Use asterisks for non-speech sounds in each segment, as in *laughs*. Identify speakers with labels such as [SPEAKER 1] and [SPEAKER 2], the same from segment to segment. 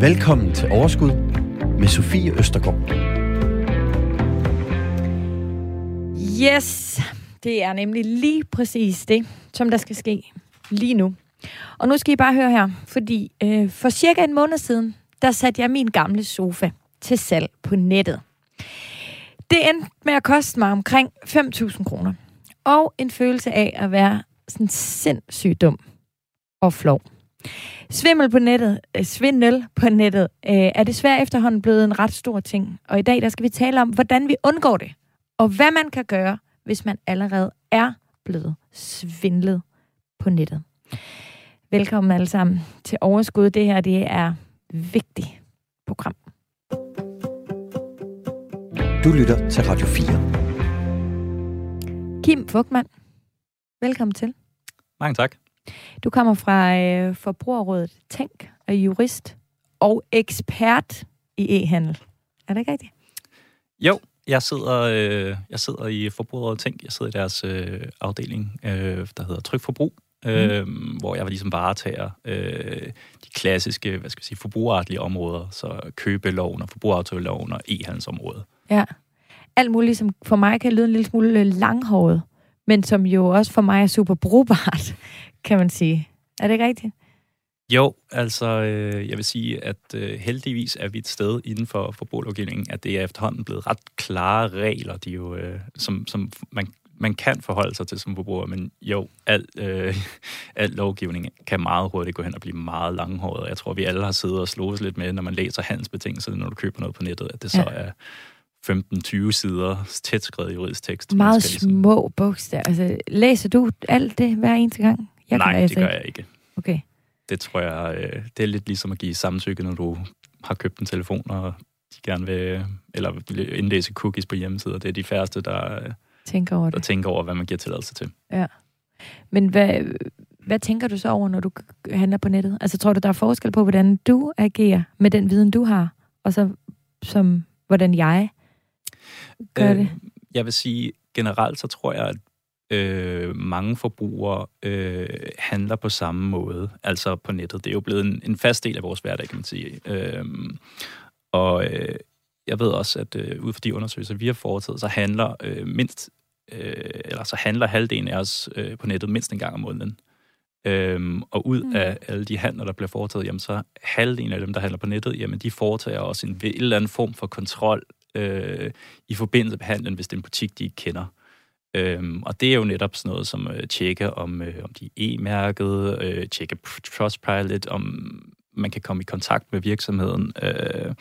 [SPEAKER 1] Velkommen til Overskud med Sofie Østergaard.
[SPEAKER 2] Yes, det er nemlig lige præcis det, som der skal ske lige nu. Og nu skal I bare høre her, fordi øh, for cirka en måned siden, der satte jeg min gamle sofa til salg på nettet. Det endte med at koste mig omkring 5.000 kroner. Og en følelse af at være sådan sindssygt dum og flov. Svimmel på nettet, øh, svindel på nettet, øh, er desværre efterhånden blevet en ret stor ting. Og i dag der skal vi tale om, hvordan vi undgår det, og hvad man kan gøre, hvis man allerede er blevet svindlet på nettet. Velkommen alle sammen til Overskud. Det her det er vigtigt program.
[SPEAKER 1] Du lytter til Radio 4.
[SPEAKER 2] Kim Fugtmann, velkommen til.
[SPEAKER 3] Mange tak.
[SPEAKER 2] Du kommer fra øh, Forbrugerrådet Tænk, er jurist og ekspert i e-handel. Er det ikke rigtigt?
[SPEAKER 3] Jo, jeg sidder, øh, jeg sidder i Forbrugerrådet Tænk. Jeg sidder i deres øh, afdeling, øh, der hedder Trykforbrug, øh, mm. hvor jeg var ligesom varetager øh, de klassiske, hvad skal jeg sige, forbrugerretlige områder, så købeloven og forbrugeraftaleloven og e-handelsområdet.
[SPEAKER 2] Ja. Alt muligt, som for mig kan lyde en lille smule langhåret, men som jo også for mig er super brugbart, kan man sige. Er det ikke rigtigt?
[SPEAKER 3] Jo, altså øh, jeg vil sige, at øh, heldigvis er vi et sted inden for forbrugerlovgivningen, at det er efterhånden blevet ret klare regler, de jo, øh, som, som man, man kan forholde sig til som forbruger, men jo, al, øh, *laughs* al lovgivning kan meget hurtigt gå hen og blive meget langhåret. Jeg tror, vi alle har siddet og slået lidt med, når man læser handelsbetingelser, når du køber noget på nettet, at det så ja. er 15-20 sider tæt skrevet juridisk tekst.
[SPEAKER 2] Meget små bogstaver. Altså, læser du alt det hver eneste gang?
[SPEAKER 3] Jeg Nej, det gør jeg ikke.
[SPEAKER 2] Okay.
[SPEAKER 3] Det tror jeg, øh, det er lidt ligesom at give samtykke, når du har købt en telefon, og de gerne vil, eller indlæse cookies på hjemmesider. Det er de færreste, der
[SPEAKER 2] tænker over, det.
[SPEAKER 3] der tænker over hvad man giver tilladelse til.
[SPEAKER 2] Ja. Men hvad, hvad tænker du så over, når du handler på nettet? Altså tror du, der er forskel på, hvordan du agerer med den viden, du har, og så som hvordan jeg gør øh, det?
[SPEAKER 3] Jeg vil sige, generelt så tror jeg, at øh, mange forbrugere øh, handler på samme måde, altså på nettet. Det er jo blevet en, en fast del af vores hverdag, kan man sige. Øh, og øh, jeg ved også, at øh, ud fra de undersøgelser, vi har foretaget, så handler øh, mindst, øh, eller så handler halvdelen af os øh, på nettet mindst en gang om måneden. Øhm, og ud mm. af alle de handler, der bliver foretaget, jamen så halvdelen af dem, der handler på nettet, jamen de foretager også en, en eller anden form for kontrol øh, i forbindelse med handlen, hvis det er en butik, de ikke kender. Øhm, og det er jo netop sådan noget som øh, tjekke, om, øh, om de er e-mærket, øh, tjekke Trustpilot, om man kan komme i kontakt med virksomheden. Øh,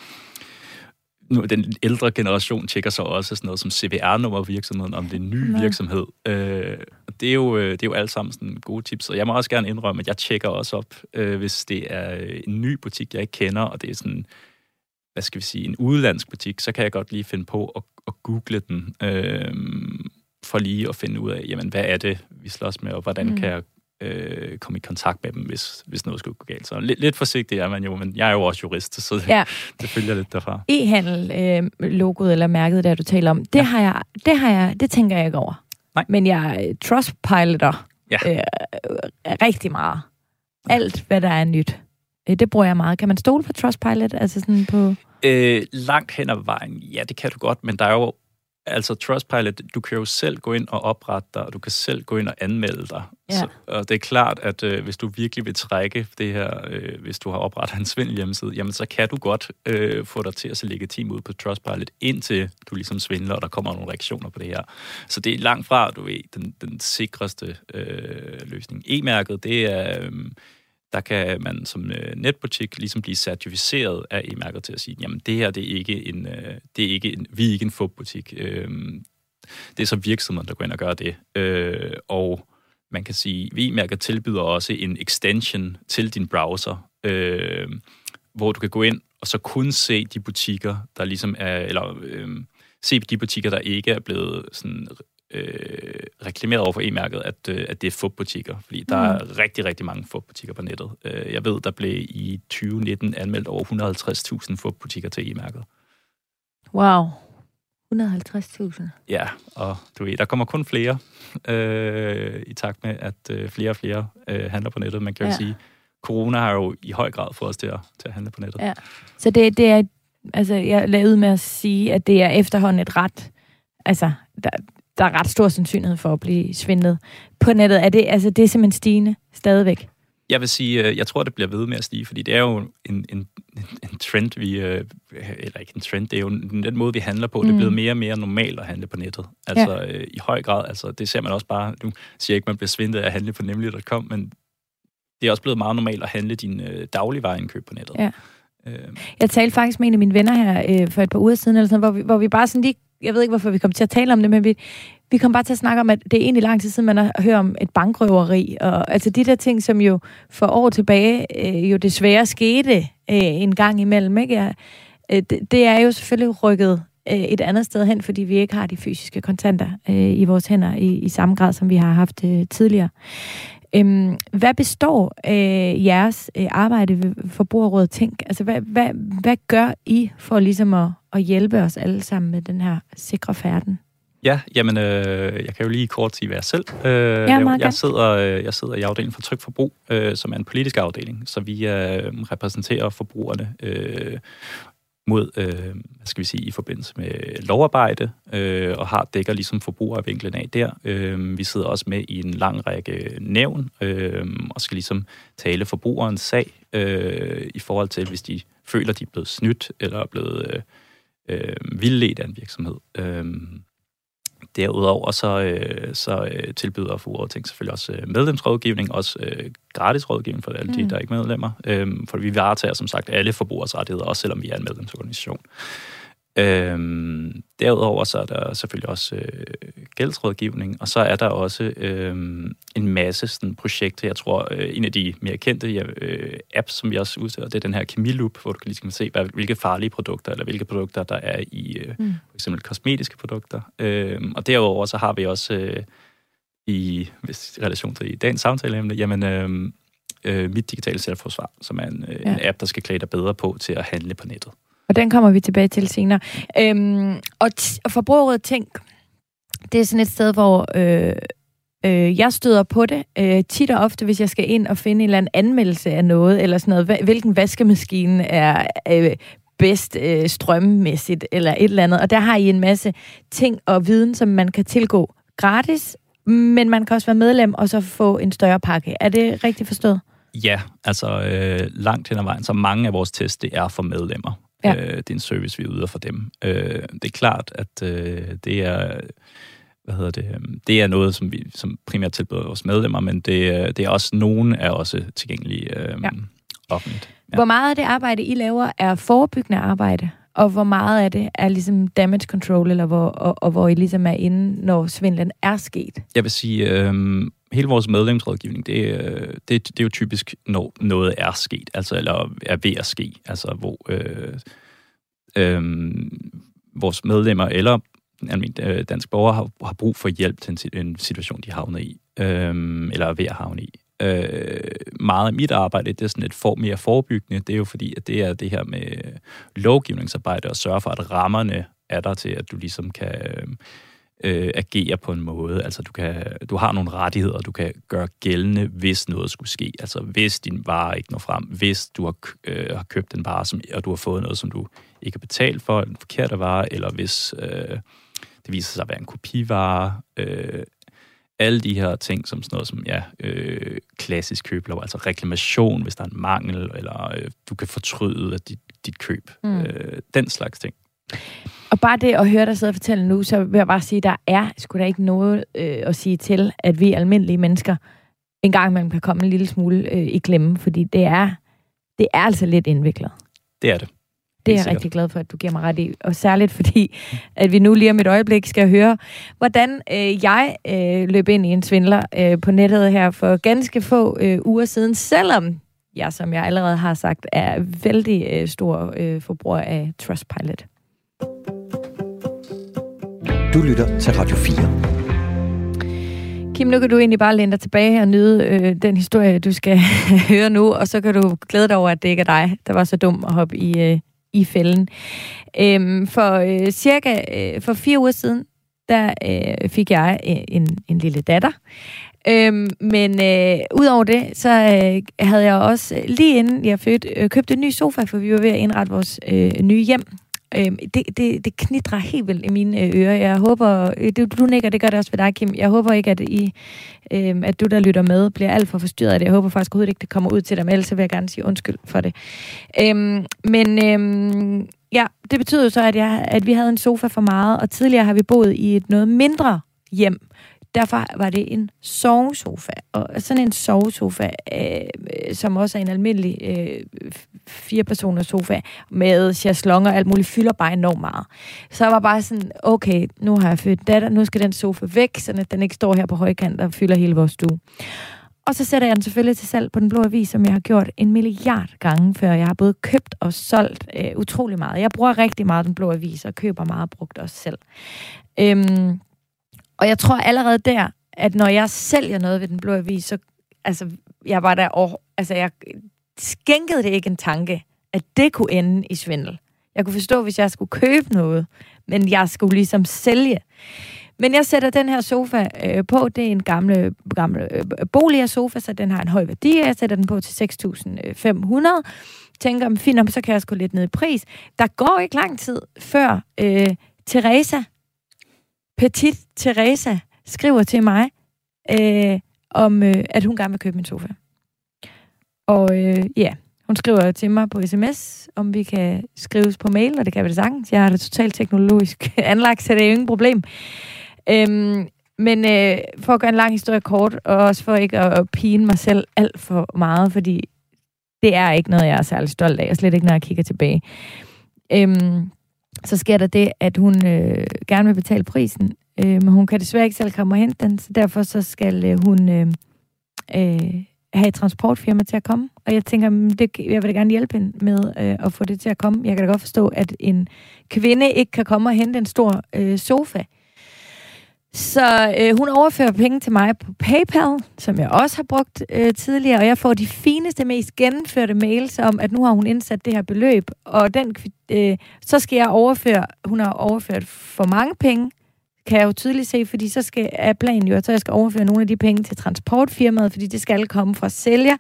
[SPEAKER 3] nu, den ældre generation tjekker så også sådan noget som CVR-nummer virksomheden, om det er en ny Nej. virksomhed. Øh, det, er jo, øh, det er jo alt sammen sådan gode tips, og jeg må også gerne indrømme, at jeg tjekker også op, øh, hvis det er en ny butik, jeg ikke kender, og det er sådan, hvad skal vi sige, en udlandsk butik, så kan jeg godt lige finde på at, at google den. Øh, for lige at finde ud af, jamen, hvad er det, vi slås med, og hvordan mm. kan jeg øh, komme i kontakt med dem, hvis, hvis noget skulle gå galt. Så lidt, lidt forsigtig er man jo, men jeg er jo også jurist, så ja. *laughs* det følger lidt derfra.
[SPEAKER 2] E-handel-logoet øh, eller mærket, der du taler om, det, ja. har jeg, det, har jeg, det tænker jeg ikke over.
[SPEAKER 3] Nej.
[SPEAKER 2] Men jeg trustpiloter ja. øh, rigtig meget. Alt, hvad der er nyt. Øh, det bruger jeg meget. Kan man stole på Trustpilot? Altså sådan på...
[SPEAKER 3] Øh, langt hen ad vejen, ja, det kan du godt, men der er jo altså Trustpilot, du kan jo selv gå ind og oprette dig, og du kan selv gå ind og anmelde dig. Ja. Så, og det er klart, at øh, hvis du virkelig vil trække det her, øh, hvis du har oprettet en svindel hjemmeside, jamen så kan du godt øh, få dig til at se legitim ud på Trustpilot, indtil du ligesom svindler, og der kommer nogle reaktioner på det her. Så det er langt fra, du ved, den, den sikreste øh, løsning. E-mærket, det er... Øh, der kan man som øh, netbutik ligesom blive certificeret af e-mærket til at sige, jamen det her, det er ikke en, øh, det er ikke en vi er ikke en fubbutik. Øh, det er så virksomheden, der går ind og gør det. Øh, og man kan sige, e-mærket tilbyder også en extension til din browser, øh, hvor du kan gå ind og så kun se de butikker, der ligesom er, eller øh, se de butikker, der ikke er blevet sådan øh, reklameret over for e-mærket, at, øh, at det er fodbutikker, fordi der mm. er rigtig, rigtig mange fodbutikker på nettet. Øh, jeg ved, der blev i 2019 anmeldt over 150.000 fodbutikker til e-mærket.
[SPEAKER 2] Wow. 150.000?
[SPEAKER 3] Ja, og du ved, der kommer kun flere øh, i takt med, at øh, flere og flere øh, handler på nettet. Man kan jo ja. sige, corona har jo i høj grad fået os til at, til at handle på nettet.
[SPEAKER 2] Ja. Så det, det er, altså jeg lavede med at sige, at det er efterhånden et ret, altså der, der er ret stor sandsynlighed for at blive svindlet på nettet. Er det, altså, det er simpelthen stigende stadigvæk?
[SPEAKER 3] Jeg vil sige, øh, jeg tror, det bliver ved med at stige, fordi det er jo en, en, en trend, vi, øh, eller ikke en trend, det er jo den måde, vi handler på. Mm. Det er blevet mm. mere og mere normalt at handle på nettet. Altså ja. øh, i høj grad, altså det ser man også bare, du siger ikke, man bliver svindet af at handle på nemlig.com, men det er også blevet meget normalt at handle din øh, dagligvareindkøb på nettet. Ja.
[SPEAKER 2] Øh. Jeg talte faktisk med en af mine venner her øh, for et par uger siden, eller sådan, hvor, vi, hvor vi bare sådan lige jeg ved ikke, hvorfor vi kom til at tale om det, men vi, vi kom bare til at snakke om, at det er egentlig lang tid siden, man har hørt om et bankrøveri. Og altså de der ting, som jo for år tilbage øh, jo desværre skete øh, en gang imellem, ikke? Ja, øh, det, det er jo selvfølgelig rykket øh, et andet sted hen, fordi vi ikke har de fysiske kontanter øh, i vores hænder i, i samme grad, som vi har haft øh, tidligere. Øhm, hvad består øh, jeres øh, arbejde ved Forbrugerrådet Tænk? Altså, hvad, hvad, hvad gør I for ligesom at, at hjælpe os alle sammen med den her sikre færden?
[SPEAKER 3] Ja, jamen, øh, jeg kan jo lige kort sige, hvad jeg selv øh, ja, jeg, jeg, sidder, øh, jeg sidder i afdelingen for tryk forbrug, øh, som er en politisk afdeling, så vi øh, repræsenterer forbrugerne øh, mod, øh, hvad skal vi sige, i forbindelse med lovarbejde, øh, og har dækker ligesom forbrugervinklen af der. Øh, vi sidder også med i en lang række nævn, øh, og skal ligesom tale forbrugerens sag øh, i forhold til, hvis de føler, de er blevet snydt, eller er blevet øh, øh, vildledt af en virksomhed. Øh, Derudover så, øh, så øh, tilbyder Tænk selvfølgelig også øh, medlemsrådgivning, også øh, gratis rådgivning for alle mm. de, der er ikke medlemmer. Øh, for vi varetager som sagt alle forbrugers rettigheder, også selvom vi er en medlemsorganisation. Øhm, derudover så er der selvfølgelig også øh, gældsrådgivning, og så er der også øh, en masse sådan, projekter. Jeg tror, øh, en af de mere kendte ja, øh, apps, som vi også udstiller, det er den her Kemiloop, hvor du kan ligesom se, hvad, hvilke farlige produkter, eller hvilke produkter, der er i øh, mm. for eksempel kosmetiske produkter. Øh, og derudover så har vi også øh, i hvis, relation til dagens samtaleemne, jamen øh, øh, Mit Digitale Selvforsvar, som er en, øh, ja. en app, der skal klæde dig bedre på til at handle på nettet.
[SPEAKER 2] Og den kommer vi tilbage til senere. Øhm, og, t- og forbruget tænk, det er sådan et sted, hvor øh, øh, jeg støder på det øh, tit og ofte, hvis jeg skal ind og finde en eller anden anmeldelse af noget, eller sådan noget. Hvilken vaskemaskine er øh, bedst øh, strømmæssigt, eller et eller andet. Og der har I en masse ting og viden, som man kan tilgå gratis, men man kan også være medlem og så få en større pakke. Er det rigtigt forstået?
[SPEAKER 3] Ja, altså øh, langt hen ad vejen, så mange af vores tests, det er for medlemmer. Ja. Øh, det er en service, vi yder for dem. Øh, det er klart, at øh, det er hvad hedder det, øhm, det er noget, som vi som primært tilbyder vores medlemmer, men det, det er også, nogen er også tilgængelige øh, ja. offentligt.
[SPEAKER 2] Ja. Hvor meget af det arbejde, I laver, er forebyggende arbejde, og hvor meget af det er ligesom damage control, eller hvor, og, og hvor I ligesom er inde, når svindlen er sket?
[SPEAKER 3] Jeg vil sige, øh, hele vores medlemsrådgivning, det, øh, det, det er jo typisk, når noget er sket, altså eller er ved at ske, altså hvor øh, øh, vores medlemmer eller almindelige øh, danske borgere har, har brug for hjælp til en, en situation, de havner i, øh, eller er ved at havne i. Øh, meget af mit arbejde, det er sådan et for, mere forebyggende, det er jo fordi, at det er det her med lovgivningsarbejde og sørge for, at rammerne er der til, at du ligesom kan øh, agere på en måde. Altså, du, kan, du har nogle rettigheder, du kan gøre gældende, hvis noget skulle ske. Altså, hvis din vare ikke når frem, hvis du har, øh, har købt en vare, som, og du har fået noget, som du ikke har betalt for, en forkert vare, eller hvis øh, det viser sig at være en kopivare. Øh, alle de her ting, som sådan noget som ja, øh, klassisk køblov, altså reklamation, hvis der er en mangel, eller øh, du kan fortryde dit, dit køb. Mm. Øh, den slags ting.
[SPEAKER 2] Og bare det at høre dig sidde og fortælle nu, så vil jeg bare sige, at der er sgu da ikke noget øh, at sige til, at vi almindelige mennesker en gang imellem kan komme en lille smule øh, i klemme, fordi det er, det er altså lidt indviklet.
[SPEAKER 3] Det er det.
[SPEAKER 2] Det er jeg rigtig glad for, at du giver mig ret i. Og særligt fordi, at vi nu lige om et øjeblik skal høre, hvordan øh, jeg øh, løb ind i en svindler øh, på nettet her for ganske få øh, uger siden, selvom jeg, som jeg allerede har sagt, er vældig øh, stor øh, forbruger af Trustpilot.
[SPEAKER 1] Du lytter til Radio 4.
[SPEAKER 2] Kim, nu kan du egentlig bare læne dig tilbage og nyde øh, den historie, du skal *laughs* høre nu, og så kan du glæde dig over, at det ikke er dig, der var så dum at hoppe i, øh, i fælden. Øhm, for øh, cirka øh, for fire uger siden, der øh, fik jeg øh, en, en lille datter. Øhm, men øh, udover det, så øh, havde jeg også, øh, lige inden jeg fødte, øh, købt en ny sofa, for vi var ved at indrette vores øh, nye hjem. Øhm, det, det, det knitrer helt vildt i mine øh, ører. Jeg håber, øh, det, du nikker, det gør det også ved dig, Kim. Jeg håber ikke, at, I, øh, at du, der lytter med, bliver alt for forstyrret af det. Jeg håber faktisk overhovedet ikke, det kommer ud til dig, men ellers vil jeg gerne sige undskyld for det. Øhm, men øhm, ja, det betyder jo så, at, jeg, at vi havde en sofa for meget, og tidligere har vi boet i et noget mindre hjem, Derfor var det en sovesofa. Og sådan en sovesofa, øh, som også er en almindelig øh, fire-personers sofa, med chaiselong og alt muligt, fylder bare enormt meget. Så jeg var bare sådan, okay, nu har jeg født datter, nu skal den sofa væk, så den ikke står her på højkant og fylder hele vores stue. Og så sætter jeg den selvfølgelig til salg på Den Blå Avis, som jeg har gjort en milliard gange før. Jeg har både købt og solgt øh, utrolig meget. Jeg bruger rigtig meget Den Blå Avis og køber meget brugt også selv. Øhm, og jeg tror allerede der, at når jeg sælger noget ved Den Blå Avis, så altså, jeg var der og, altså, jeg skænkede det ikke en tanke, at det kunne ende i svindel. Jeg kunne forstå, hvis jeg skulle købe noget, men jeg skulle ligesom sælge. Men jeg sætter den her sofa øh, på. Det er en gamle, gamle øh, bolig sofa, så den har en høj værdi. Jeg sætter den på til 6.500. Tænker, fint, så kan jeg sgu lidt ned i pris. Der går ikke lang tid før øh, Teresa, Petit Teresa, skriver til mig, øh, om øh, at hun gerne vil købe min sofa. Og øh, ja, hun skriver til mig på sms, om vi kan skrives på mail, og det kan vi da sagtens. Jeg har det totalt teknologisk *laughs* anlagt, så det er jo ingen problem. Øhm, men øh, for at gøre en lang historie kort, og også for ikke at, at pine mig selv alt for meget, fordi det er ikke noget, jeg er særlig stolt af, og slet ikke, når jeg kigger tilbage. Øhm, så sker der det, at hun øh, gerne vil betale prisen, øh, men hun kan desværre ikke selv komme og hente den, så derfor så skal øh, hun øh, øh, have et transportfirma til at komme. Og jeg tænker, mm, det, jeg vil da gerne hjælpe hende med øh, at få det til at komme. Jeg kan da godt forstå, at en kvinde ikke kan komme og hente en stor øh, sofa. Så øh, hun overfører penge til mig på PayPal, som jeg også har brugt øh, tidligere, og jeg får de fineste, mest gennemførte mails om, at nu har hun indsat det her beløb, og den, øh, så skal jeg overføre, hun har overført for mange penge, kan jeg jo tydeligt se, fordi så skal, er planen jo, at jeg skal overføre nogle af de penge til transportfirmaet, fordi det skal komme fra sælger.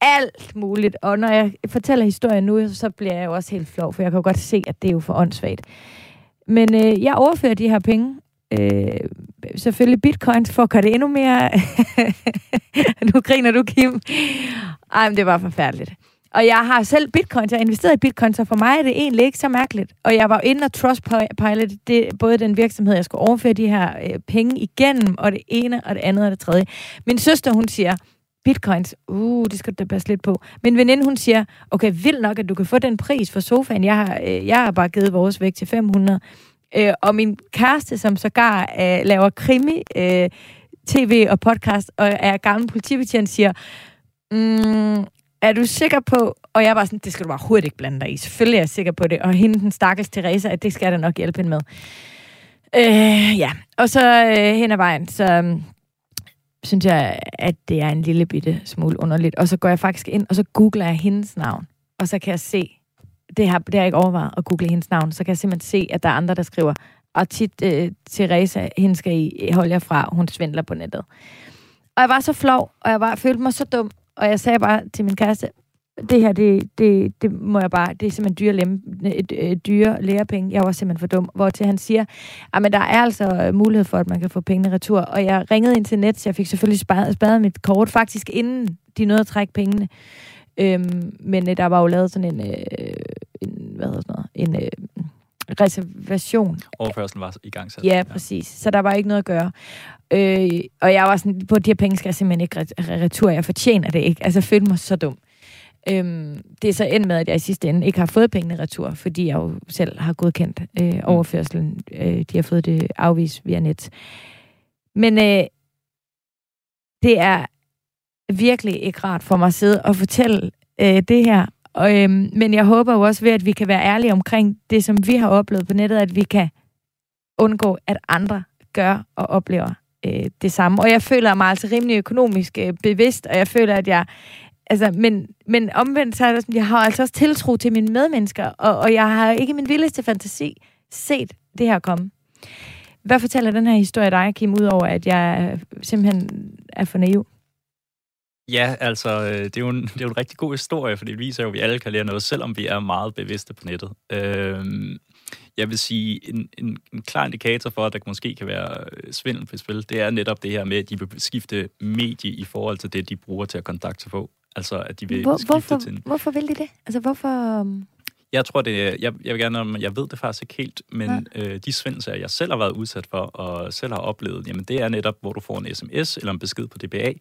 [SPEAKER 2] Alt muligt. Og når jeg fortæller historien nu, så bliver jeg jo også helt flov, for jeg kan jo godt se, at det er jo for åndssvagt. Men øh, jeg overfører de her penge, øh, selvfølgelig bitcoins, for at gøre det endnu mere... *laughs* nu griner du, Kim. Ej, men det var forfærdeligt. Og jeg har selv bitcoin, jeg har investeret i bitcoin, så for mig er det egentlig ikke så mærkeligt. Og jeg var inde og Trustpilot, det både den virksomhed, jeg skulle overføre de her øh, penge igennem, og det ene, og det andet, og det tredje. Min søster, hun siger, bitcoins, uh, det skal du da passe lidt på. Min veninde, hun siger, okay, vild nok, at du kan få den pris for sofaen. Jeg har, øh, jeg har bare givet vores væk til 500. Øh, og min kæreste, som sågar øh, laver krimi, øh, tv og podcast, og er gammel politibetjent, siger, mm, er du sikker på, og jeg var sådan, det skal du bare hurtigt ikke blande dig i. Selvfølgelig er jeg sikker på det. Og hende, den stakkels Teresa, at det skal jeg da nok hjælpe hende med. Øh, ja, og så øh, hen ad vejen, så øh, synes jeg, at det er en lille bitte smule underligt. Og så går jeg faktisk ind, og så googler jeg hendes navn. Og så kan jeg se, det har, det har jeg ikke overvejet at google hendes navn, så kan jeg simpelthen se, at der er andre, der skriver, og tit øh, Teresa, hende skal I holde jer fra, hun svindler på nettet. Og jeg var så flov, og jeg var, følte mig så dum, og jeg sagde bare til min kæreste, det her, det, det, det må jeg bare, det er simpelthen dyre, lem, dyre lærepenge. Jeg var simpelthen for dum. Hvor til han siger, at der er altså øh, mulighed for, at man kan få pengene retur. Og jeg ringede ind til net, så jeg fik selvfølgelig spadet, spadet mit kort, faktisk inden de nåede at trække pengene. Øhm, men øh, der var jo lavet sådan en, øh, en hvad hedder sådan noget, en øh, reservation.
[SPEAKER 3] Overførselen var i gang
[SPEAKER 2] sat. Ja, præcis. Så der var ikke noget at gøre. Øh, og jeg var sådan, på de her penge skal jeg simpelthen ikke retur. Jeg fortjener det ikke. Altså, jeg følte mig så dum. Øhm, det er så endt med, at jeg i sidste ende ikke har fået pengene retur, fordi jeg jo selv har godkendt øh, mm. overførselen. Øh, de har fået det afvist via net. Men øh, det er virkelig ikke rart for mig at sidde og fortælle øh, det her. Og, øh, men jeg håber jo også ved, at vi kan være ærlige omkring det, som vi har oplevet på nettet, at vi kan undgå, at andre gør og oplever øh, det samme. Og jeg føler mig altså rimelig økonomisk øh, bevidst, og jeg føler, at jeg... Altså, men, men omvendt så er det sådan, jeg har altså også tiltro til mine medmennesker, og, og jeg har ikke i min vildeste fantasi set det her komme. Hvad fortæller den her historie dig, Kim, udover at jeg øh, simpelthen er for naiv?
[SPEAKER 3] Ja, altså, øh, det er, jo en, det er jo en rigtig god historie, for det viser jo, at vi alle kan lære noget, selvom vi er meget bevidste på nettet. Øhm, jeg vil sige, en, en, en klar indikator for, at der måske kan være øh, svindel på spil, det er netop det her med, at de vil skifte medie i forhold til det, de bruger til at kontakte på. Altså, at de vil
[SPEAKER 2] Hvor,
[SPEAKER 3] skifte
[SPEAKER 2] hvorfor,
[SPEAKER 3] til en...
[SPEAKER 2] hvorfor vil de det? Altså, hvorfor... um,
[SPEAKER 3] Jeg tror, det jeg, jeg vil gerne, jeg ved det faktisk ikke helt, men ja. øh, de svindelsager, jeg selv har været udsat for, og selv har oplevet, jamen det er netop, hvor du får en sms eller en besked på DBA,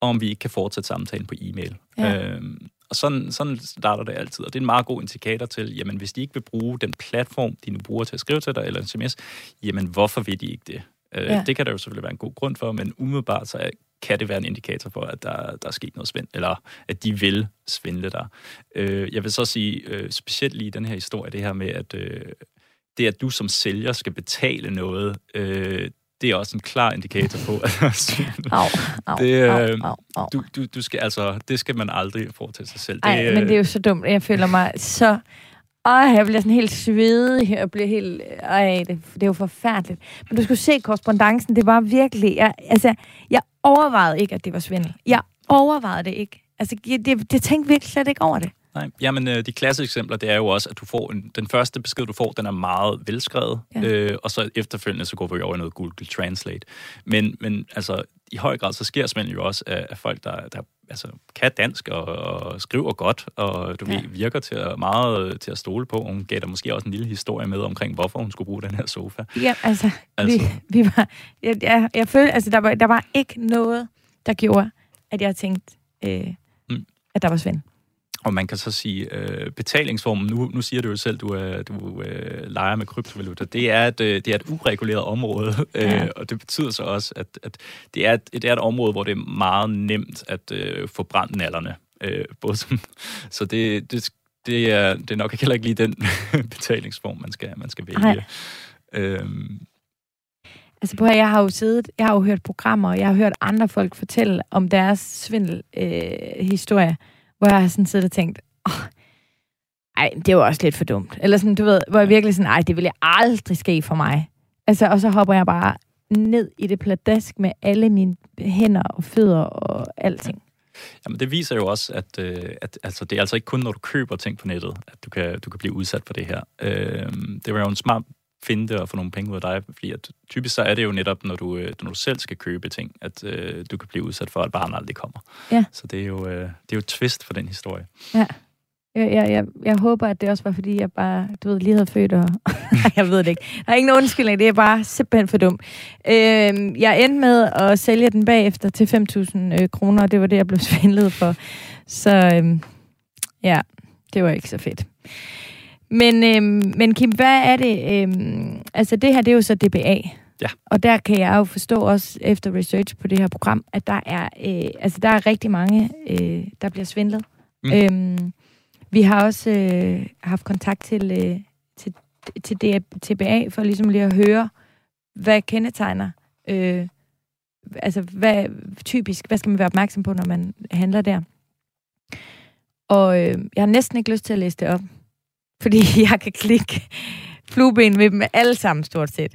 [SPEAKER 3] om vi ikke kan fortsætte samtalen på e-mail.
[SPEAKER 2] Ja.
[SPEAKER 3] Øhm, og sådan, sådan starter det altid, og det er en meget god indikator til, jamen hvis de ikke vil bruge den platform, de nu bruger til at skrive til dig, eller en sms, jamen hvorfor vil de ikke det? Øh,
[SPEAKER 2] Ja.
[SPEAKER 3] Det kan der jo selvfølgelig være en god grund for, men umiddelbart så kan det være en indikator for, at der, der er sket noget svind, eller at de vil svindle dig. Øh, jeg vil så sige, øh, specielt lige i den her historie, det her med, at øh, det, at du som sælger skal betale noget, øh, det er også en klar indikator på, at.
[SPEAKER 2] Au, au,
[SPEAKER 3] Det,
[SPEAKER 2] au,
[SPEAKER 3] øh,
[SPEAKER 2] au, au.
[SPEAKER 3] Du, du, du skal, altså, det skal man aldrig foretage sig selv.
[SPEAKER 2] Ej, men det er jo så dumt. Jeg føler mig så... Ej, jeg bliver sådan helt svedig. Jeg bliver helt... Ej, det, det er jo forfærdeligt. Men du skulle se korrespondancen. Det var virkelig... Jeg, altså, jeg overvejede ikke, at det var svindel. Jeg overvejede det ikke. Altså, jeg, det, det tænkte virkelig slet ikke over det.
[SPEAKER 3] Nej, jamen øh, de klassiske eksempler, det er jo også, at du får en, den første besked, du får, den er meget velskrevet,
[SPEAKER 2] Ja.
[SPEAKER 3] øh, og så efterfølgende, så går vi over i noget Google Translate. Men, men altså, i høj grad, så sker svindel jo også af, af folk, der, der altså, kan dansk og, og skriver godt, og du
[SPEAKER 2] Ja.
[SPEAKER 3] ved, virker til at, meget til at stole på. Hun gav der måske også en lille historie med omkring, hvorfor hun skulle bruge den her sofa.
[SPEAKER 2] Ja, altså,
[SPEAKER 3] Altså.
[SPEAKER 2] Vi, vi var... Jeg, jeg, jeg følte, altså, der var, der var ikke noget, der gjorde, at jeg tænkte, øh,
[SPEAKER 3] Mm.
[SPEAKER 2] at der var svindel.
[SPEAKER 3] Og man kan så sige, øh, betalingsformen, nu, nu siger du jo selv, du, er, du øh, leger med kryptovaluta, det er et, øh, det er et ureguleret område,
[SPEAKER 2] Ja.
[SPEAKER 3] øh, og det betyder så også, at, at det, er et, det er et område, hvor det er meget nemt at øh, få brændt nallerne. Øh, både som, så det, det, det, er, det er nok heller ikke lige den *laughs* betalingsform, man skal, man skal vælge.
[SPEAKER 2] Nej.
[SPEAKER 3] Øhm,
[SPEAKER 2] Altså, jeg har jo siddet, jeg har jo hørt programmer, og jeg har hørt andre folk fortælle om deres svindelhistorie, øh, historie, hvor jeg har sådan siddet og tænkt, åh, ej, det var også lidt for dumt. Eller sådan, du ved, hvor jeg virkelig sådan, ej, det vil jeg aldrig ske for mig. Altså, og så hopper jeg bare ned i det pladask med alle mine hænder og fødder og alting.
[SPEAKER 3] Jamen, det viser jo også, at, øh, at altså, det er altså ikke kun, når du køber ting på nettet, at du kan, du kan blive udsat for det her. Øh, det var jo en smart finte at få nogle penge ud af dig, fordi at typisk så er det jo netop, når du, øh, når du selv skal købe ting, at øh, du kan blive udsat for, at barnet aldrig kommer.
[SPEAKER 2] Ja.
[SPEAKER 3] Så det er jo, øh, det er jo et twist for den historie.
[SPEAKER 2] Jeg, jeg, jeg, jeg håber, at det også var, fordi jeg bare, du ved, lige havde født og... *laughs* *laughs* Jeg ved det ikke. Der er ingen undskyldning, det er bare simpelthen for dumt. Øh, jeg endte med at sælge den bagefter til 5.000 øh, kroner, og det var det, jeg blev *laughs* svindlet for. Så øh, ja, det var ikke så fedt. Men, øh, men Kim, hvad er det? Øh, altså det her, det er jo så DBA.
[SPEAKER 3] Ja.
[SPEAKER 2] Og der kan jeg jo forstå også efter research på det her program, at der er, øh, altså der er rigtig mange, øh, der bliver svindlet.
[SPEAKER 3] Mm.
[SPEAKER 2] Øhm, vi har også øh, haft kontakt til, øh, til, til TBA for ligesom lige at høre, hvad kendetegner, øh, altså hvad typisk, hvad skal man være opmærksom på, når man handler der. Og øh, jeg har næsten ikke lyst til at læse det op, fordi *laughs* jeg kan klikke flueben ved dem alle sammen stort set.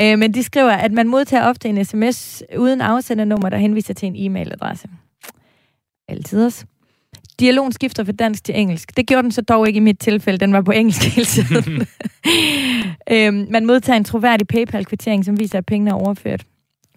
[SPEAKER 2] Øh, men de skriver, at man modtager ofte en sms uden afsendernummer, der henviser til en e-mailadresse. Altid også. Dialogen skifter fra dansk til engelsk. Det gjorde den så dog ikke i mit tilfælde. Den var på engelsk hele tiden. *laughs* øhm, man modtager en troværdig PayPal-kvittering, som viser, at pengene er overført.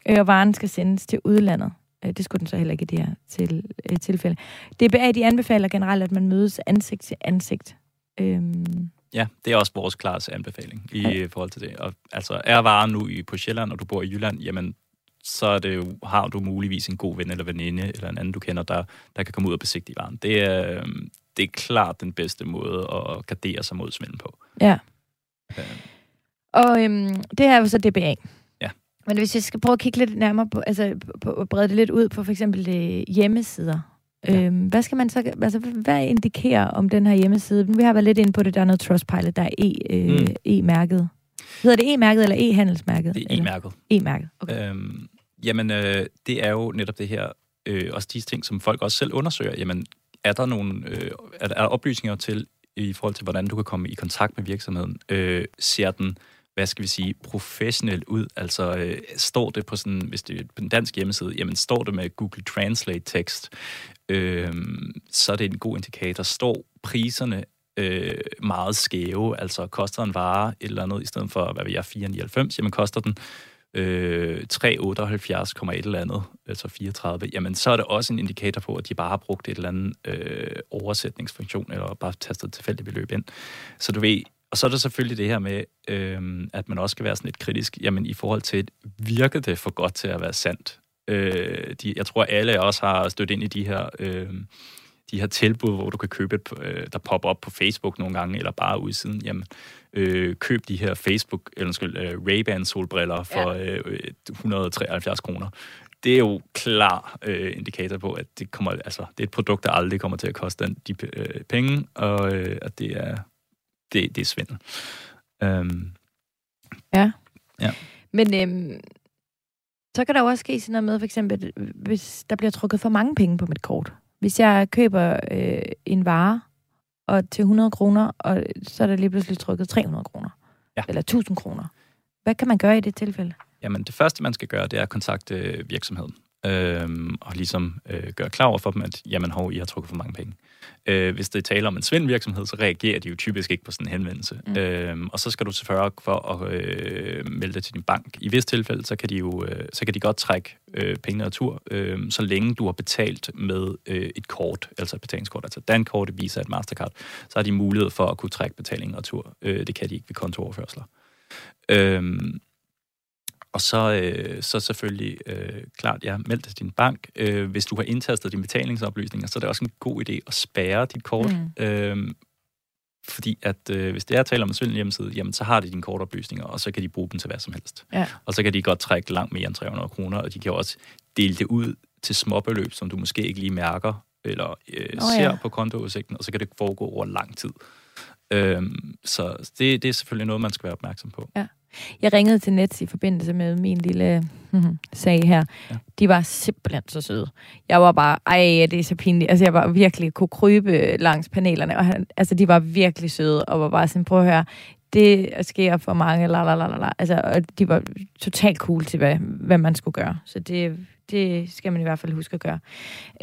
[SPEAKER 2] Øh, og varen skal sendes til udlandet. Øh, det skulle den så heller ikke i det her til, øh, tilfælde. DBA de anbefaler generelt, at man mødes ansigt til ansigt. Øhm,
[SPEAKER 3] Ja, det er også vores klare anbefaling i
[SPEAKER 2] Ja.
[SPEAKER 3] forhold til det. Og, altså, er varen nu i, på Sjælland, og du bor i Jylland, jamen, så er det jo, har du muligvis en god ven eller veninde, eller en anden, du kender, der, der kan komme ud og besigtige varen. Det er, øhm, det er klart den bedste måde at gardere sig mod svindel på.
[SPEAKER 2] ja.
[SPEAKER 3] Øh,
[SPEAKER 2] Og øhm, det her er jo så DBA.
[SPEAKER 3] Ja.
[SPEAKER 2] Men hvis jeg skal prøve at kigge lidt nærmere på, altså på, på, brede det lidt ud på for eksempel øh, hjemmesider.
[SPEAKER 3] Ja.
[SPEAKER 2] Øhm, hvad skal man så, altså hvad indikerer om den her hjemmeside? Vi har været lidt inde på det, der er noget Trustpilot, der er e, øh,
[SPEAKER 3] Mm.
[SPEAKER 2] e-mærket. Hedder det e-mærket eller e-handelsmærket?
[SPEAKER 3] det er
[SPEAKER 2] Eller?
[SPEAKER 3] e-mærket.
[SPEAKER 2] E-mærket, okay.
[SPEAKER 3] Øhm, jamen, øh, det er jo netop det her, øh, også de ting, som folk også selv undersøger. Jamen, er der nogle øh, er der er der oplysninger til, i forhold til, hvordan du kan komme i kontakt med virksomheden? Øh, ser den hvad skal vi sige, professionelt ud. Altså, øh, står det på sådan, hvis det er på en dansk hjemmeside, jamen står det med Google Translate tekst, øh, så er det en god indikator. Står priserne øh, meget skæve, altså koster en vare et eller andet, i stedet for, hvad vil jeg, 4,99, jamen koster den øh, 378,1 eller andet, altså 34, jamen så er det også en indikator på, at de bare har brugt et eller andet øh, oversætningsfunktion, eller bare tastet et tilfældigt beløb ind. Så du ved, og så er der selvfølgelig det her med, øh, at man også skal være sådan lidt kritisk, jamen i forhold til, virker det for godt til at være sandt? Øh, de, jeg tror, alle os har stødt ind i de her... Øh, de her tilbud, hvor du kan købe et, øh, der popper op på Facebook nogle gange, eller bare udsiden, jamen, øh, køb de her Facebook, eller undskyld, øh, Ray-Ban solbriller for ja. øh, 173 kroner. Det er jo klar øh, indikator på, at det kommer, altså, det er et produkt, der aldrig kommer til at koste den, de øh, penge, og øh, at det er, det, det er svindel. Um,
[SPEAKER 2] ja.
[SPEAKER 3] ja.
[SPEAKER 2] Men øhm, så kan der jo også ske sådan noget med, for eksempel, hvis der bliver trukket for mange penge på mit kort. Hvis jeg køber øh, en vare og til 100 kroner, og så er der lige pludselig trykket 300 kroner. Ja. Eller 1000 kroner. Hvad kan man gøre i det tilfælde?
[SPEAKER 3] Jamen, det første, man skal gøre, det er at kontakte virksomheden. Øhm, og ligesom øh, gøre klar over for dem, at jamen, hov, I har trukket for mange penge. Øh, hvis det er tale om en svindvirksomhed, så reagerer de jo typisk ikke på sådan en henvendelse. Mm. Øh, og så skal du selvfølgelig for at øh, melde det til din bank. I vis tilfælde, så kan de jo øh, så kan de godt trække øh, pengene tur, øh, så længe du har betalt med øh, et kort, altså et betalingskort, altså Dankort, Visa, et Mastercard, så har de mulighed for at kunne trække betalingen retur. Øh, det kan de ikke ved kontooverførsler. Øh, og så, øh, så selvfølgelig, øh, klart, ja, meld til din bank. Øh, hvis du har indtastet dine betalingsoplysninger, så er det også en god idé at spærre dit kort. Mm. Øh, fordi at øh, hvis det er tale om en svindel hjemmeside, jamen så har de dine kortoplysninger, og så kan de bruge dem til hvad som helst. Ja. Og så kan de godt trække langt mere end 300 kroner, og de kan også dele det ud til småbeløb, som du måske ikke lige mærker, eller øh, oh, ser ja. på kontoudsigten, og så kan det foregå over lang tid. Øh, så det, det er selvfølgelig noget, man skal være opmærksom på.
[SPEAKER 2] Ja. Jeg ringede til Nets i forbindelse med min lille hmm, sag her. Ja. De var simpelthen så søde. Jeg var bare, ej, det er så pinligt. Altså, jeg var virkelig kunne krybe langs panelerne, og han, altså, de var virkelig søde, og var bare sådan, prøv at høre, det sker for mange, la, la, la, la. Altså, og de var totalt cool til, hvad, hvad man skulle gøre. Så det, det skal man i hvert fald huske at gøre.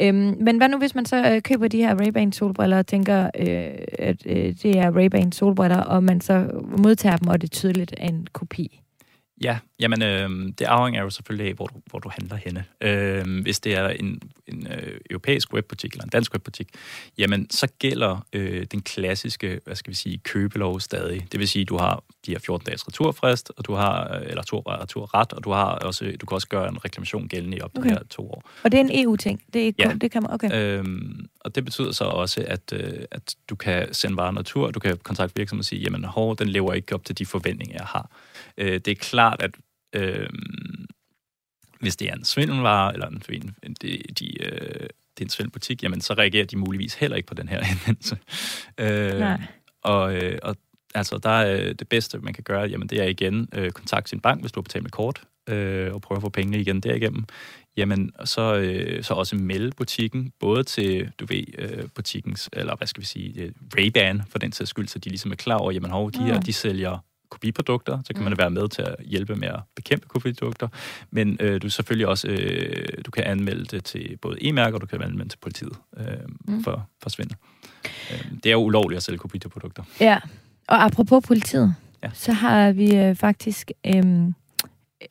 [SPEAKER 2] Øhm, men hvad nu, hvis man så øh, køber de her Ray-Ban solbriller og tænker, øh, at øh, det er Ray-Ban solbriller, og man så modtager dem, og det er tydeligt er en kopi?
[SPEAKER 3] Ja, jamen øh, det afhænger jo selvfølgelig af, hvor du, hvor du handler henne. Øh, hvis det er en, en øh, europæisk webbutik eller en dansk webbutik, jamen så gælder øh, den klassiske, hvad skal vi sige, købelov stadig. Det vil sige, du har de her 14 dages returfrist, og du har, øh, eller retur, returret, og du har også, du kan også gøre en reklamation gældende i op til okay. her to år.
[SPEAKER 2] Og det er en EU-ting? Det er ikke
[SPEAKER 3] ja.
[SPEAKER 2] kun, det kan man, okay.
[SPEAKER 3] Øh, og det betyder så også, at, øh, at du kan sende varen retur, du kan kontakte virksomheden og sige, jamen hår, den lever ikke op til de forventninger, jeg har. Øh, det er klart, at øh, hvis det er en svindelvare, eller en, en, de, de, øh, det er en svindelbutik, jamen så reagerer de muligvis heller ikke på den her *laughs* henvendelse. Øh, Nej. Og, øh, og altså, der er det bedste, man kan gøre, jamen det er igen øh, kontakt sin bank, hvis du har betalt med kort, øh, og prøve at få pengene igen derigennem. Jamen, så, øh, så også melde butikken, både til, du ved, øh, butikkens, eller hvad skal vi sige, øh, Ray-Ban, for den sags skyld, så de ligesom er klar over, jamen hov, de her, de sælger kopiprodukter, så kan mm. man være med til at hjælpe med at bekæmpe kopiprodukter, men øh, du selvfølgelig også, øh, du kan anmelde det til både e-mærker, og du kan anmelde det til politiet øh, mm. for, for svindel. Øh, det er jo ulovligt at sælge kopiprodukter.
[SPEAKER 2] Ja, og apropos politiet, ja. så har vi øh, faktisk øh,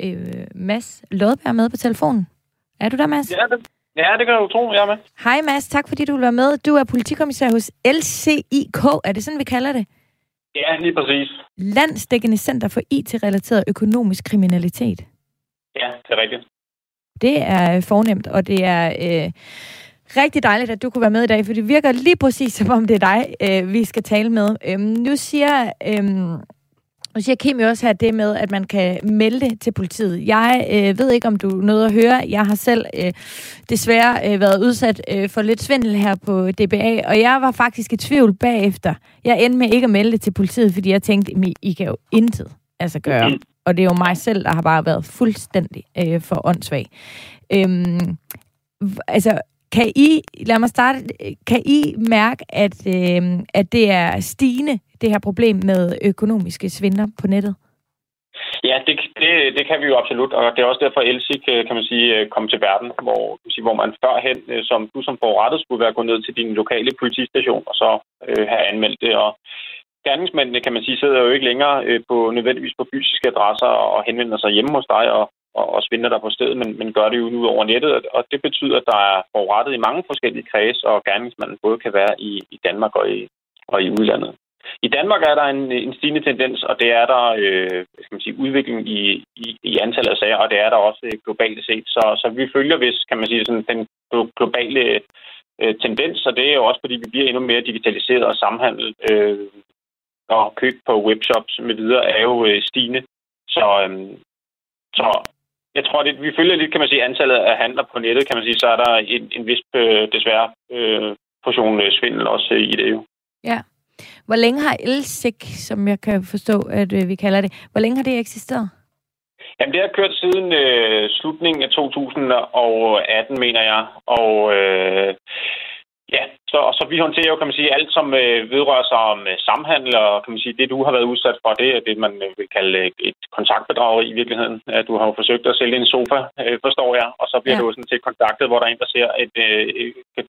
[SPEAKER 2] øh, Mads Lodberg med på telefonen. Er du der, Mads?
[SPEAKER 4] Ja, det, ja, det kan du tro, jeg er med.
[SPEAKER 2] Hej Mads, tak fordi du vil være med. Du er politikommissær hos LCIK, er det sådan, vi kalder det?
[SPEAKER 4] Ja, lige præcis.
[SPEAKER 2] Landsdækkende Center for IT-relateret økonomisk kriminalitet.
[SPEAKER 4] Ja, det er rigtigt.
[SPEAKER 2] Det er fornemt, og det er øh, rigtig dejligt, at du kunne være med i dag, for det virker lige præcis, som om det er dig, øh, vi skal tale med. Øhm, nu siger... Øh, og siger Kim jo også her det med, at man kan melde det til politiet. Jeg øh, ved ikke, om du nåede at høre. Jeg har selv øh, desværre øh, været udsat øh, for lidt svindel her på DBA, og jeg var faktisk i tvivl bagefter. Jeg endte med ikke at melde det til politiet, fordi jeg tænkte, at I kan jo intet altså gøre. Og det er jo mig selv, der har bare været fuldstændig øh, for åndssvag. Øhm, altså, kan I, lad mig starte, kan I mærke, at, øh, at det er stigende, det her problem med økonomiske svindler på nettet?
[SPEAKER 4] Ja, det, det, det kan vi jo absolut, og det er også derfor, Elsik, øh, kan man sige, øh, kom til verden, hvor, sige, hvor man førhen, øh, som du som forurettet, skulle være gået ned til din lokale politistation og så øh, have anmeldt det. Og gerningsmændene, kan man sige, sidder jo ikke længere øh, på nødvendigvis på fysiske adresser og henvender sig hjemme hos dig og, og, og svindler der på stedet, men, men gør det jo nu over nettet, og det betyder, at der er forurettet i mange forskellige kreds, og gerningsmanden både kan være i, i Danmark og i, og i udlandet. I Danmark er der en, en stigende tendens, og det er der øh, skal man sige, udvikling i, i, i antallet af sager, og det er der også øh, globalt set. Så, så vi følger, hvis kan man sige, sådan, den globale øh, tendens, og det er jo også, fordi vi bliver endnu mere digitaliseret og samhandel øh, og køb på webshops med videre er jo øh, stigende. Så, øh, så jeg tror, det, vi følger lidt, kan man sige, antallet af handler på nettet, kan man sige, så er der en, en vis, øh, desværre, øh, portion øh, svindel også øh, i det jo.
[SPEAKER 2] Ja. Hvor længe har ELSIC, som jeg kan forstå, at øh, vi kalder det, hvor længe har det eksisteret?
[SPEAKER 4] Jamen, det har kørt siden øh, slutningen af 2018, mener jeg. Og øh, ja, så, og så vi håndterer jo, kan man sige, alt, som øh, vedrører sig om øh, samhandel, og kan man sige, det du har været udsat for, det er det, man øh, vil kalde øh, et kontaktbedrag i virkeligheden. At du har jo forsøgt at sælge en sofa, øh, forstår jeg, og så bliver ja. du sådan set kontaktet, hvor der er en, der ser, at øh,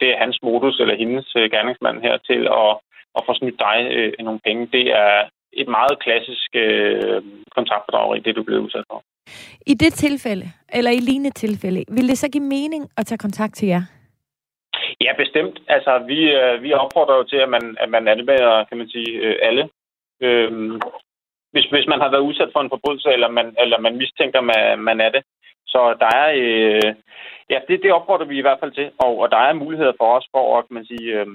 [SPEAKER 4] det er hans modus eller hendes øh, gerningsmand her til at og få snydt dig øh, nogle penge, det er et meget klassisk øh, kontaktbedrageri, det du bliver udsat for.
[SPEAKER 2] I det tilfælde, eller i lignende tilfælde, vil det så give mening at tage kontakt til jer?
[SPEAKER 4] Ja, bestemt. Altså, vi, øh, vi opfordrer jo til, at man, at man anmelder, kan man sige, øh, alle. Øh, hvis, hvis man har været udsat for en forbrydelse, eller man, eller man mistænker, man, man er det. Så der er, øh, ja, det, det opfordrer vi i hvert fald til, og, og der er muligheder for os for at, kan man sige, øh,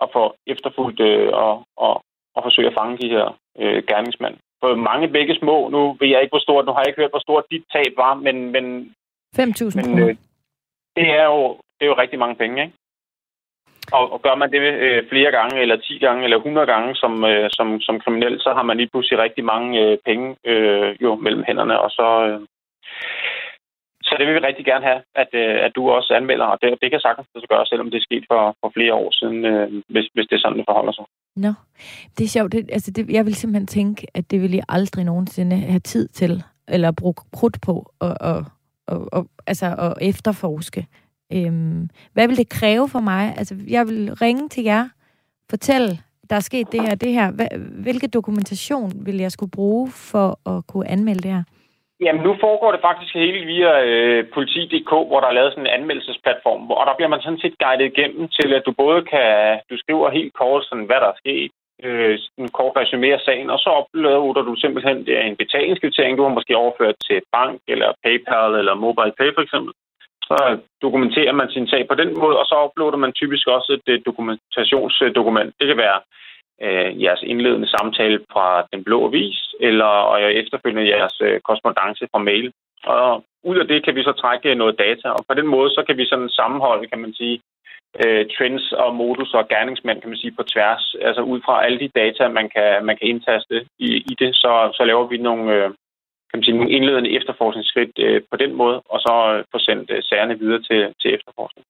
[SPEAKER 4] at få efterfulgt øh, og, og, og forsøge at fange de her øh, gerningsmænd. For mange begge små, nu ved jeg ikke, hvor stort, nu har jeg ikke hørt, hvor stort dit tab var, men... men
[SPEAKER 2] 5.000 kroner. Øh,
[SPEAKER 4] det, er jo, det er jo rigtig mange penge, ikke? Og, og gør man det øh, flere gange, eller 10 gange, eller 100 gange som, øh, som, som kriminel, så har man lige pludselig rigtig mange øh, penge øh, jo mellem hænderne, og så, øh, så det vil vi rigtig gerne have, at, øh, at du også anmelder, og det, det kan sagtens det gøre, selvom det er sket for, for flere år siden, øh, hvis, hvis det er sådan, det forholder sig.
[SPEAKER 2] Nå, det er sjovt. Det, altså det, jeg vil simpelthen tænke, at det vil jeg aldrig nogensinde have tid til, eller bruge krudt på, og, og, og, og, altså, at efterforske. Øhm, hvad vil det kræve for mig? Altså, jeg vil ringe til jer, fortælle, der er sket det her det her. Hvilke dokumentation vil jeg skulle bruge for at kunne anmelde det her?
[SPEAKER 4] Jamen, nu foregår det faktisk hele via øh, politi.dk, hvor der er lavet sådan en anmeldelsesplatform, og der bliver man sådan set guidet igennem til, at du både kan, du skriver helt kort, sådan, hvad der er sket, øh, en kort resumé af sagen, og så uploader du simpelthen det er en betalingskvittering, du har måske overført til bank, eller PayPal, eller MobilePay for eksempel. Så dokumenterer man sin sag på den måde, og så uploader man typisk også et dokumentationsdokument. Det kan være øh, jeres indledende samtale fra Den Blå Avis, eller og efterfølgende jeres øh, korrespondence fra mail. Og ud af det kan vi så trække noget data, og på den måde så kan vi sådan sammenholde, kan man sige, øh, trends og modus og gerningsmænd, kan man sige, på tværs. Altså ud fra alle de data, man kan, man kan indtaste i, i det, så, så laver vi nogle, øh, kan man sige, nogle indledende efterforskningsskridt øh, på den måde, og så øh, få sendt øh, sagerne videre til, til efterforskning.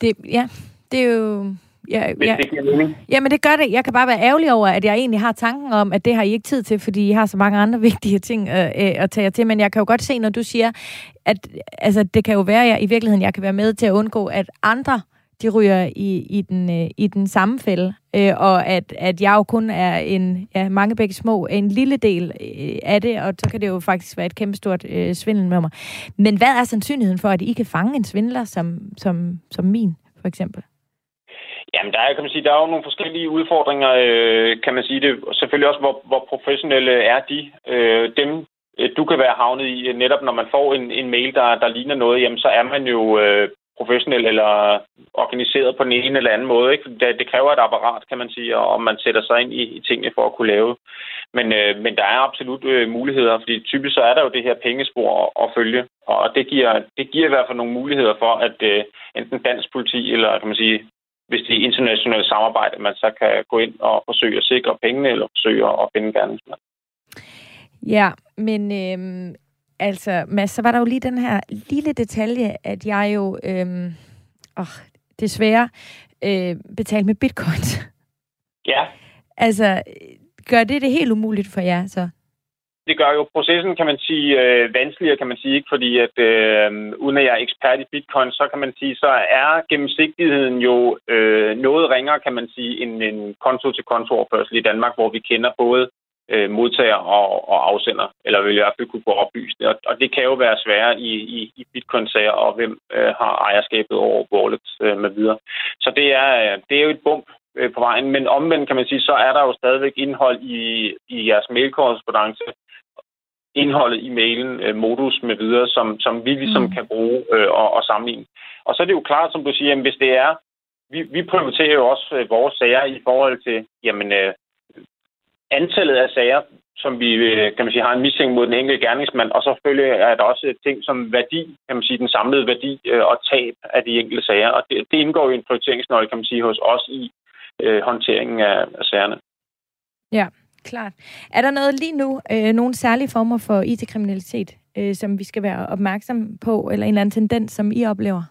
[SPEAKER 2] Det, ja, det er jo Ja,
[SPEAKER 4] Hvis
[SPEAKER 2] ja.
[SPEAKER 4] det giver mening.
[SPEAKER 2] Jamen det gør det. Jeg kan bare være ærgerlig over, at jeg egentlig har tanken om, at det har I ikke tid til, fordi I har så mange andre *laughs* vigtige ting øh, øh, at tage til. Men jeg kan jo godt se, når du siger, at altså, det kan jo være, at jeg, i virkeligheden jeg kan være med til at undgå, at andre de ryger i, i, den, øh, i den samme fælde, øh, og at, at jeg jo kun er en, ja, mange begge små, en lille del øh, af det, og så kan det jo faktisk være et kæmpestort øh, svindel med mig. Men hvad er sandsynligheden for, at I kan fange en svindler som, som, som min, for eksempel?
[SPEAKER 4] Jamen, der er, kan man sige, der er jo nogle forskellige udfordringer, øh, kan man sige det. Selvfølgelig også, hvor, hvor professionelle er de. Øh, dem, øh, du kan være havnet i, øh, netop når man får en, en mail, der, der ligner noget, jamen, så er man jo øh, professionel eller organiseret på den ene eller anden måde. Ikke? Det, det kræver et apparat, kan man sige, og man sætter sig ind i, i tingene for at kunne lave. Men, øh, men der er absolut øh, muligheder, fordi typisk så er der jo det her pengespor at, at følge, og det giver, det giver i hvert fald nogle muligheder for, at øh, enten dansk politi eller kan man sige hvis det er internationalt samarbejde, man så kan gå ind og forsøge at sikre pengene, eller forsøge at finde gerningsmanden.
[SPEAKER 2] Ja, men øh, altså, Mads, så var der jo lige den her lille detalje, at jeg jo øhm, åh, desværre øh, betalte med bitcoin.
[SPEAKER 4] Ja.
[SPEAKER 2] Altså, gør det det helt umuligt for jer så?
[SPEAKER 4] det gør jo processen, kan man sige, øh, vanskeligere, kan man sige, ikke? fordi at øh, uden at jeg er ekspert i bitcoin, så kan man sige, så er gennemsigtigheden jo øh, noget ringere, kan man sige, end en konto-til-konto-overførsel i Danmark, hvor vi kender både øh, modtager og, og afsender, eller vil i hvert fald kunne få oplyst det. Og, og det kan jo være sværere i, i, i bitcoin-sager, og hvem øh, har ejerskabet over wallets øh, med videre. Så det er, det er jo et bump øh, på vejen, men omvendt kan man sige, så er der jo stadigvæk indhold i, i jeres mailkorrespondence, indholdet i mailen, øh, modus med videre, som, som vi ligesom mm. kan bruge øh, og, og sammenligne. Og så er det jo klart, som du siger, at hvis det er, vi, vi prioriterer jo også øh, vores sager i forhold til, jamen, øh, antallet af sager, som vi øh, kan man sige, har en mistænkt mod den enkelte gerningsmand, og så selvfølgelig er der også ting som værdi, kan man sige, den samlede værdi øh, og tab af de enkelte sager. Og det, det indgår jo i en prioriteringsnøgle, kan man sige, hos os i øh, håndteringen af, af sagerne.
[SPEAKER 2] Ja, klart. Er der noget lige nu, øh, nogle særlige former for IT-kriminalitet, øh, som vi skal være opmærksom på, eller en eller anden tendens, som I oplever?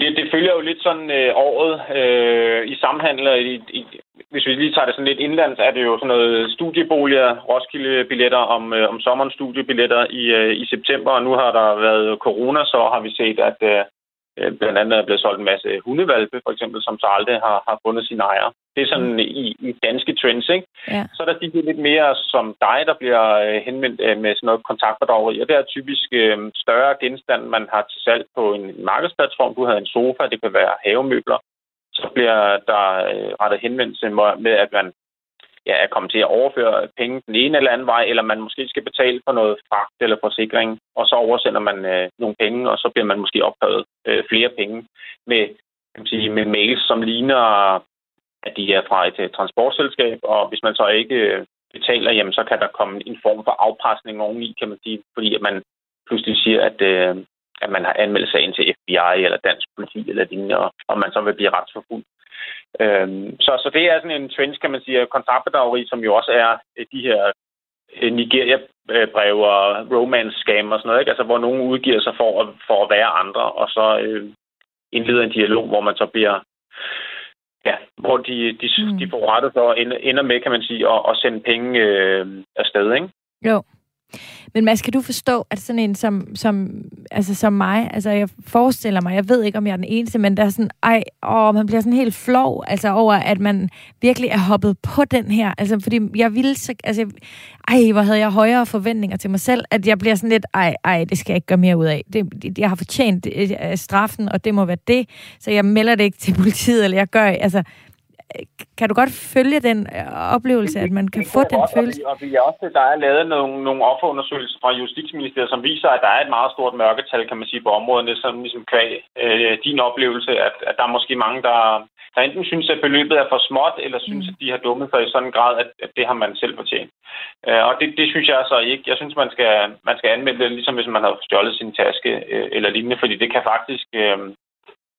[SPEAKER 4] Det, det følger jo lidt sådan øh, året øh, i samhandler. I, i, hvis vi lige tager det sådan lidt indlands, er det jo sådan noget studieboliger, Roskilde-billetter om, øh, om sommeren studiebilletter i, øh, i september, og nu har der været corona, så har vi set, at øh, Øh, blandt andet er blevet solgt en masse hundevalpe, for eksempel, som så aldrig har, har fundet sin ejer. Det er sådan i, i danske trends, ikke? Ja. Så er der de lidt mere som dig, der bliver øh, henvendt øh, med sådan noget kontaktfordrageri, og det er typisk øh, større genstand, man har til salg på en markedsplatform. Du havde en sofa, det kan være havemøbler. Så bliver der øh, rettet henvendelse med, at man ja, er kommet til at overføre penge den ene eller anden vej, eller man måske skal betale for noget fragt eller forsikring, og så oversender man øh, nogle penge, og så bliver man måske opkrævet øh, flere penge med, kan man sige, med mails, som ligner, at de er fra et, øh, transportselskab, og hvis man så ikke øh, betaler, jamen så kan der komme en form for afpresning oveni, kan man sige, fordi at man pludselig siger, at, øh, at man har anmeldt sagen til FBI eller dansk politi eller lignende, og, og man så vil blive retsforfulgt. Øhm, så, så det er sådan en trend, kan man sige, kontraktbedrageri, som jo også er øh, de her øh, Nigeria-brev og romance-scam og sådan noget, ikke? Altså, hvor nogen udgiver sig for at, for at være andre, og så øh, indleder en dialog, hvor man så bliver Ja, hvor de, de, mm. de får rettet for ender, ender med, kan man sige, at, at sende penge øh, afsted, ikke?
[SPEAKER 2] Jo. Men Mads, kan du forstå, at sådan en som, som, altså som mig, altså jeg forestiller mig, jeg ved ikke, om jeg er den eneste, men der er sådan, ej, åh, man bliver sådan helt flov, altså over, at man virkelig er hoppet på den her, altså fordi jeg ville så, altså, ej, hvor havde jeg højere forventninger til mig selv, at jeg bliver sådan lidt, ej, ej, det skal jeg ikke gøre mere ud af. Det, jeg har fortjent øh, straffen, og det må være det, så jeg melder det ikke til politiet, eller jeg gør, altså, kan du godt følge den øh, oplevelse, at man kan få den godt, følelse?
[SPEAKER 4] Og vi, og vi er også, der er lavet nogle, nogle offerundersøgelser fra Justitsministeriet, som viser, at der er et meget stort mørketal, kan man sige, på. Det er sådan ligesom kvæg øh, din oplevelse, at, at der er måske mange, der, der enten synes, at beløbet er for småt, eller synes, mm. at de har dummet sig i sådan en grad, at, at det har man selv fortjent. Øh, og det, det synes jeg så ikke. Jeg synes, man skal, man skal anmelde det, ligesom hvis man har stjålet sin taske øh, eller lignende, fordi det kan faktisk øh,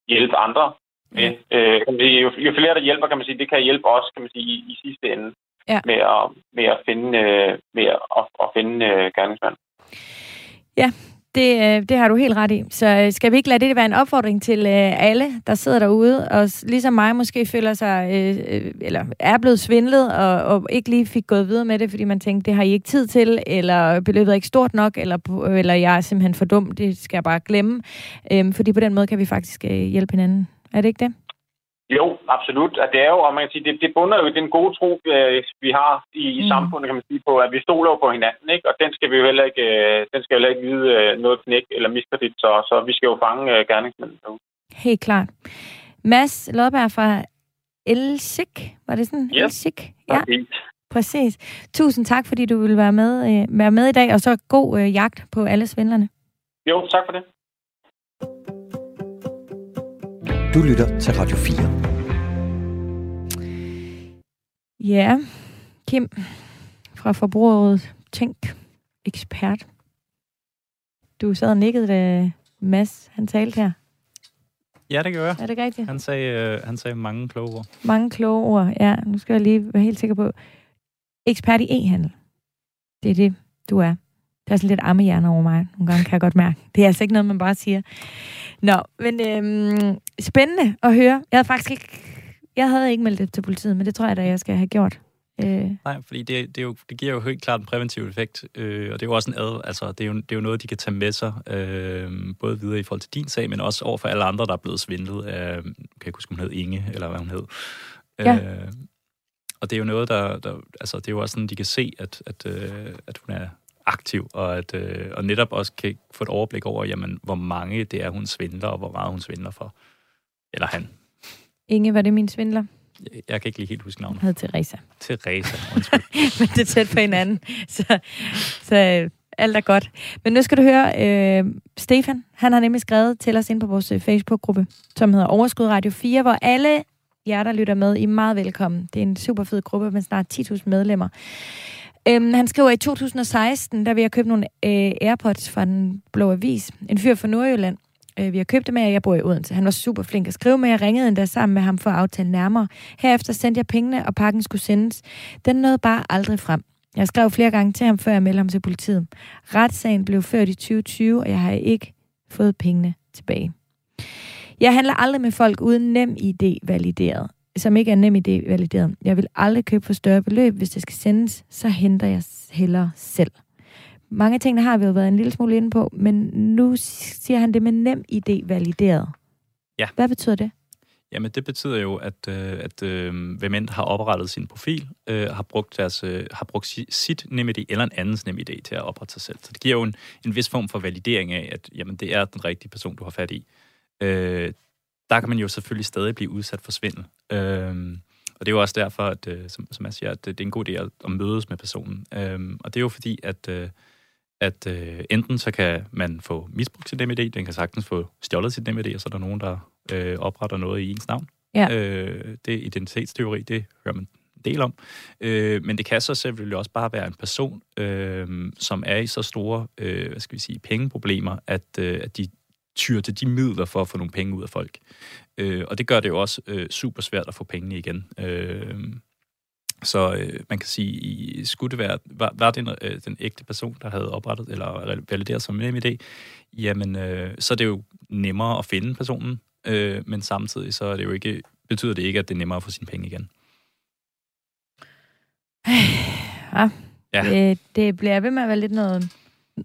[SPEAKER 4] hjælpe andre med. Øh, kan man sige, jo, jo flere, der hjælper, kan man sige, det kan hjælpe os, kan man sige, i, i sidste ende ja. med, at, med at finde, øh, med at, at finde øh, gerningsmanden.
[SPEAKER 2] Ja, det, øh, det har du helt ret i. Så øh, skal vi ikke lade det være en opfordring til øh, alle, der sidder derude, og ligesom mig måske føler sig, eller er blevet svindlet, og, og ikke lige fik gået videre med det, fordi man tænkte, det har I ikke tid til, eller beløbet er ikke stort nok, eller, eller jeg er simpelthen for dum, det skal jeg bare glemme. Øh, fordi på den måde kan vi faktisk hjælpe hinanden. Er det ikke det?
[SPEAKER 4] Jo, absolut. At det er jo, og man kan sige, det, det bunder jo i den gode tro, øh, vi har i, i mm. samfundet, kan man sige, på, at vi stoler jo på hinanden, ikke? Og den skal vi jo heller ikke, øh, den skal jo heller ikke vide øh, noget knæk eller miskredit, så, så vi skal jo fange gerningsmændene nu.
[SPEAKER 2] Helt klart. Mads Lodberg fra Elsik, var det sådan?
[SPEAKER 4] Yes.
[SPEAKER 2] Elsik? Ja, præcis. Tusind tak, fordi du ville være med, øh, være med i dag, og så god øh, jagt på alle svindlerne.
[SPEAKER 4] Jo, tak for det.
[SPEAKER 1] Du lytter til Radio
[SPEAKER 2] 4. Ja, Kim fra Forbrugerrådet Tænk, ekspert. Du sad og nikkede, da Mads han talte her.
[SPEAKER 3] Ja, det gør jeg.
[SPEAKER 2] Er det rigtigt?
[SPEAKER 3] Han sagde, øh, han sagde mange kloge ord.
[SPEAKER 2] Mange kloge ord, ja. Nu skal jeg lige være helt sikker på. Ekspert i e-handel. Det er det, du er. Der er sådan lidt ammehjerner over mig. Nogle gange kan jeg godt mærke. Det er altså ikke noget, man bare siger. Nå, men øhm, spændende at høre. Jeg havde faktisk ikke, jeg havde ikke meldt det til politiet, men det tror jeg da, jeg skal have gjort. Øh.
[SPEAKER 3] Nej, fordi det, det, jo, det giver jo helt klart en præventiv effekt, øh, og det er jo også en ad, altså det er, jo, det er jo noget, de kan tage med sig, øh, både videre i forhold til din sag, men også over for alle andre, der er blevet svindlet af, kan jeg huske, hun hed Inge, eller hvad hun hed.
[SPEAKER 2] Ja.
[SPEAKER 3] Øh, og det er jo noget, der, der altså det er jo også sådan, de kan se, at, at, øh, at hun er aktiv, og, at, øh, og netop også kan få et overblik over, jamen, hvor mange det er, hun svindler, og hvor meget hun svindler for. Eller han.
[SPEAKER 2] Inge, var det min svindler?
[SPEAKER 3] Jeg, jeg kan ikke lige helt huske navnet.
[SPEAKER 2] hed Teresa.
[SPEAKER 3] Teresa. *laughs*
[SPEAKER 2] Men det er tæt på hinanden. Så, så øh, alt er godt. Men nu skal du høre, øh, Stefan, han har nemlig skrevet til os ind på vores øh, Facebook-gruppe, som hedder Overskud Radio 4, hvor alle jer, der lytter med, I er meget velkommen. Det er en super fed gruppe med snart 10.000 medlemmer. Øhm, han skriver, i 2016, der vil jeg købe nogle øh, Airpods fra den blå avis. En fyr fra Nordjylland. Øh, vi har købt dem af, jeg bor i Odense. Han var super flink at skrive med. Jeg ringede endda sammen med ham for at aftale nærmere. Herefter sendte jeg pengene, og pakken skulle sendes. Den nåede bare aldrig frem. Jeg skrev flere gange til ham, før jeg meldte ham til politiet. Retssagen blev ført i 2020, og jeg har ikke fået pengene tilbage. Jeg handler aldrig med folk uden nem ID valideret som ikke er nem idé valideret. Jeg vil aldrig købe for større beløb. Hvis det skal sendes, så henter jeg hellere selv. Mange tingene har vi jo været en lille smule inde på, men nu siger han det med nem idé valideret.
[SPEAKER 3] Ja.
[SPEAKER 2] Hvad betyder det?
[SPEAKER 3] Jamen, det betyder jo, at, øh, at øh, hvem end har oprettet sin profil, øh, har brugt, deres, øh, har brugt si- sit NemID eller en andens NemID til at oprette sig selv. Så det giver jo en, en vis form for validering af, at jamen, det er den rigtige person, du har fat i. Øh, der kan man jo selvfølgelig stadig blive udsat for svindel. Øh, og det er jo også derfor, at, øh, som, som jeg siger, at det er en god idé at, at mødes med personen. Øh, og det er jo fordi, at, øh, at øh, enten så kan man få misbrugt sit NemID, den kan sagtens få stjålet sit NemID, og så er der nogen, der øh, opretter noget i ens navn.
[SPEAKER 2] Ja.
[SPEAKER 3] Øh, det er identitetsteori, det hører man del om. Øh, men det kan så selvfølgelig også bare være en person, øh, som er i så store øh, hvad skal vi sige, pengeproblemer, at, øh, at de tyr til de midler for at få nogle penge ud af folk. Øh, og det gør det jo også øh, super svært at få pengene igen. Øh, så øh, man kan sige, i skulle det være, var, var det en, øh, den ægte person, der havde oprettet eller valideret som NemID, jamen øh, så er det jo nemmere at finde personen, øh, men samtidig så er det jo ikke, betyder det ikke, at det er nemmere at få sine penge igen.
[SPEAKER 2] Ja.
[SPEAKER 3] Ja.
[SPEAKER 2] Øh, det bliver ved med at være lidt noget,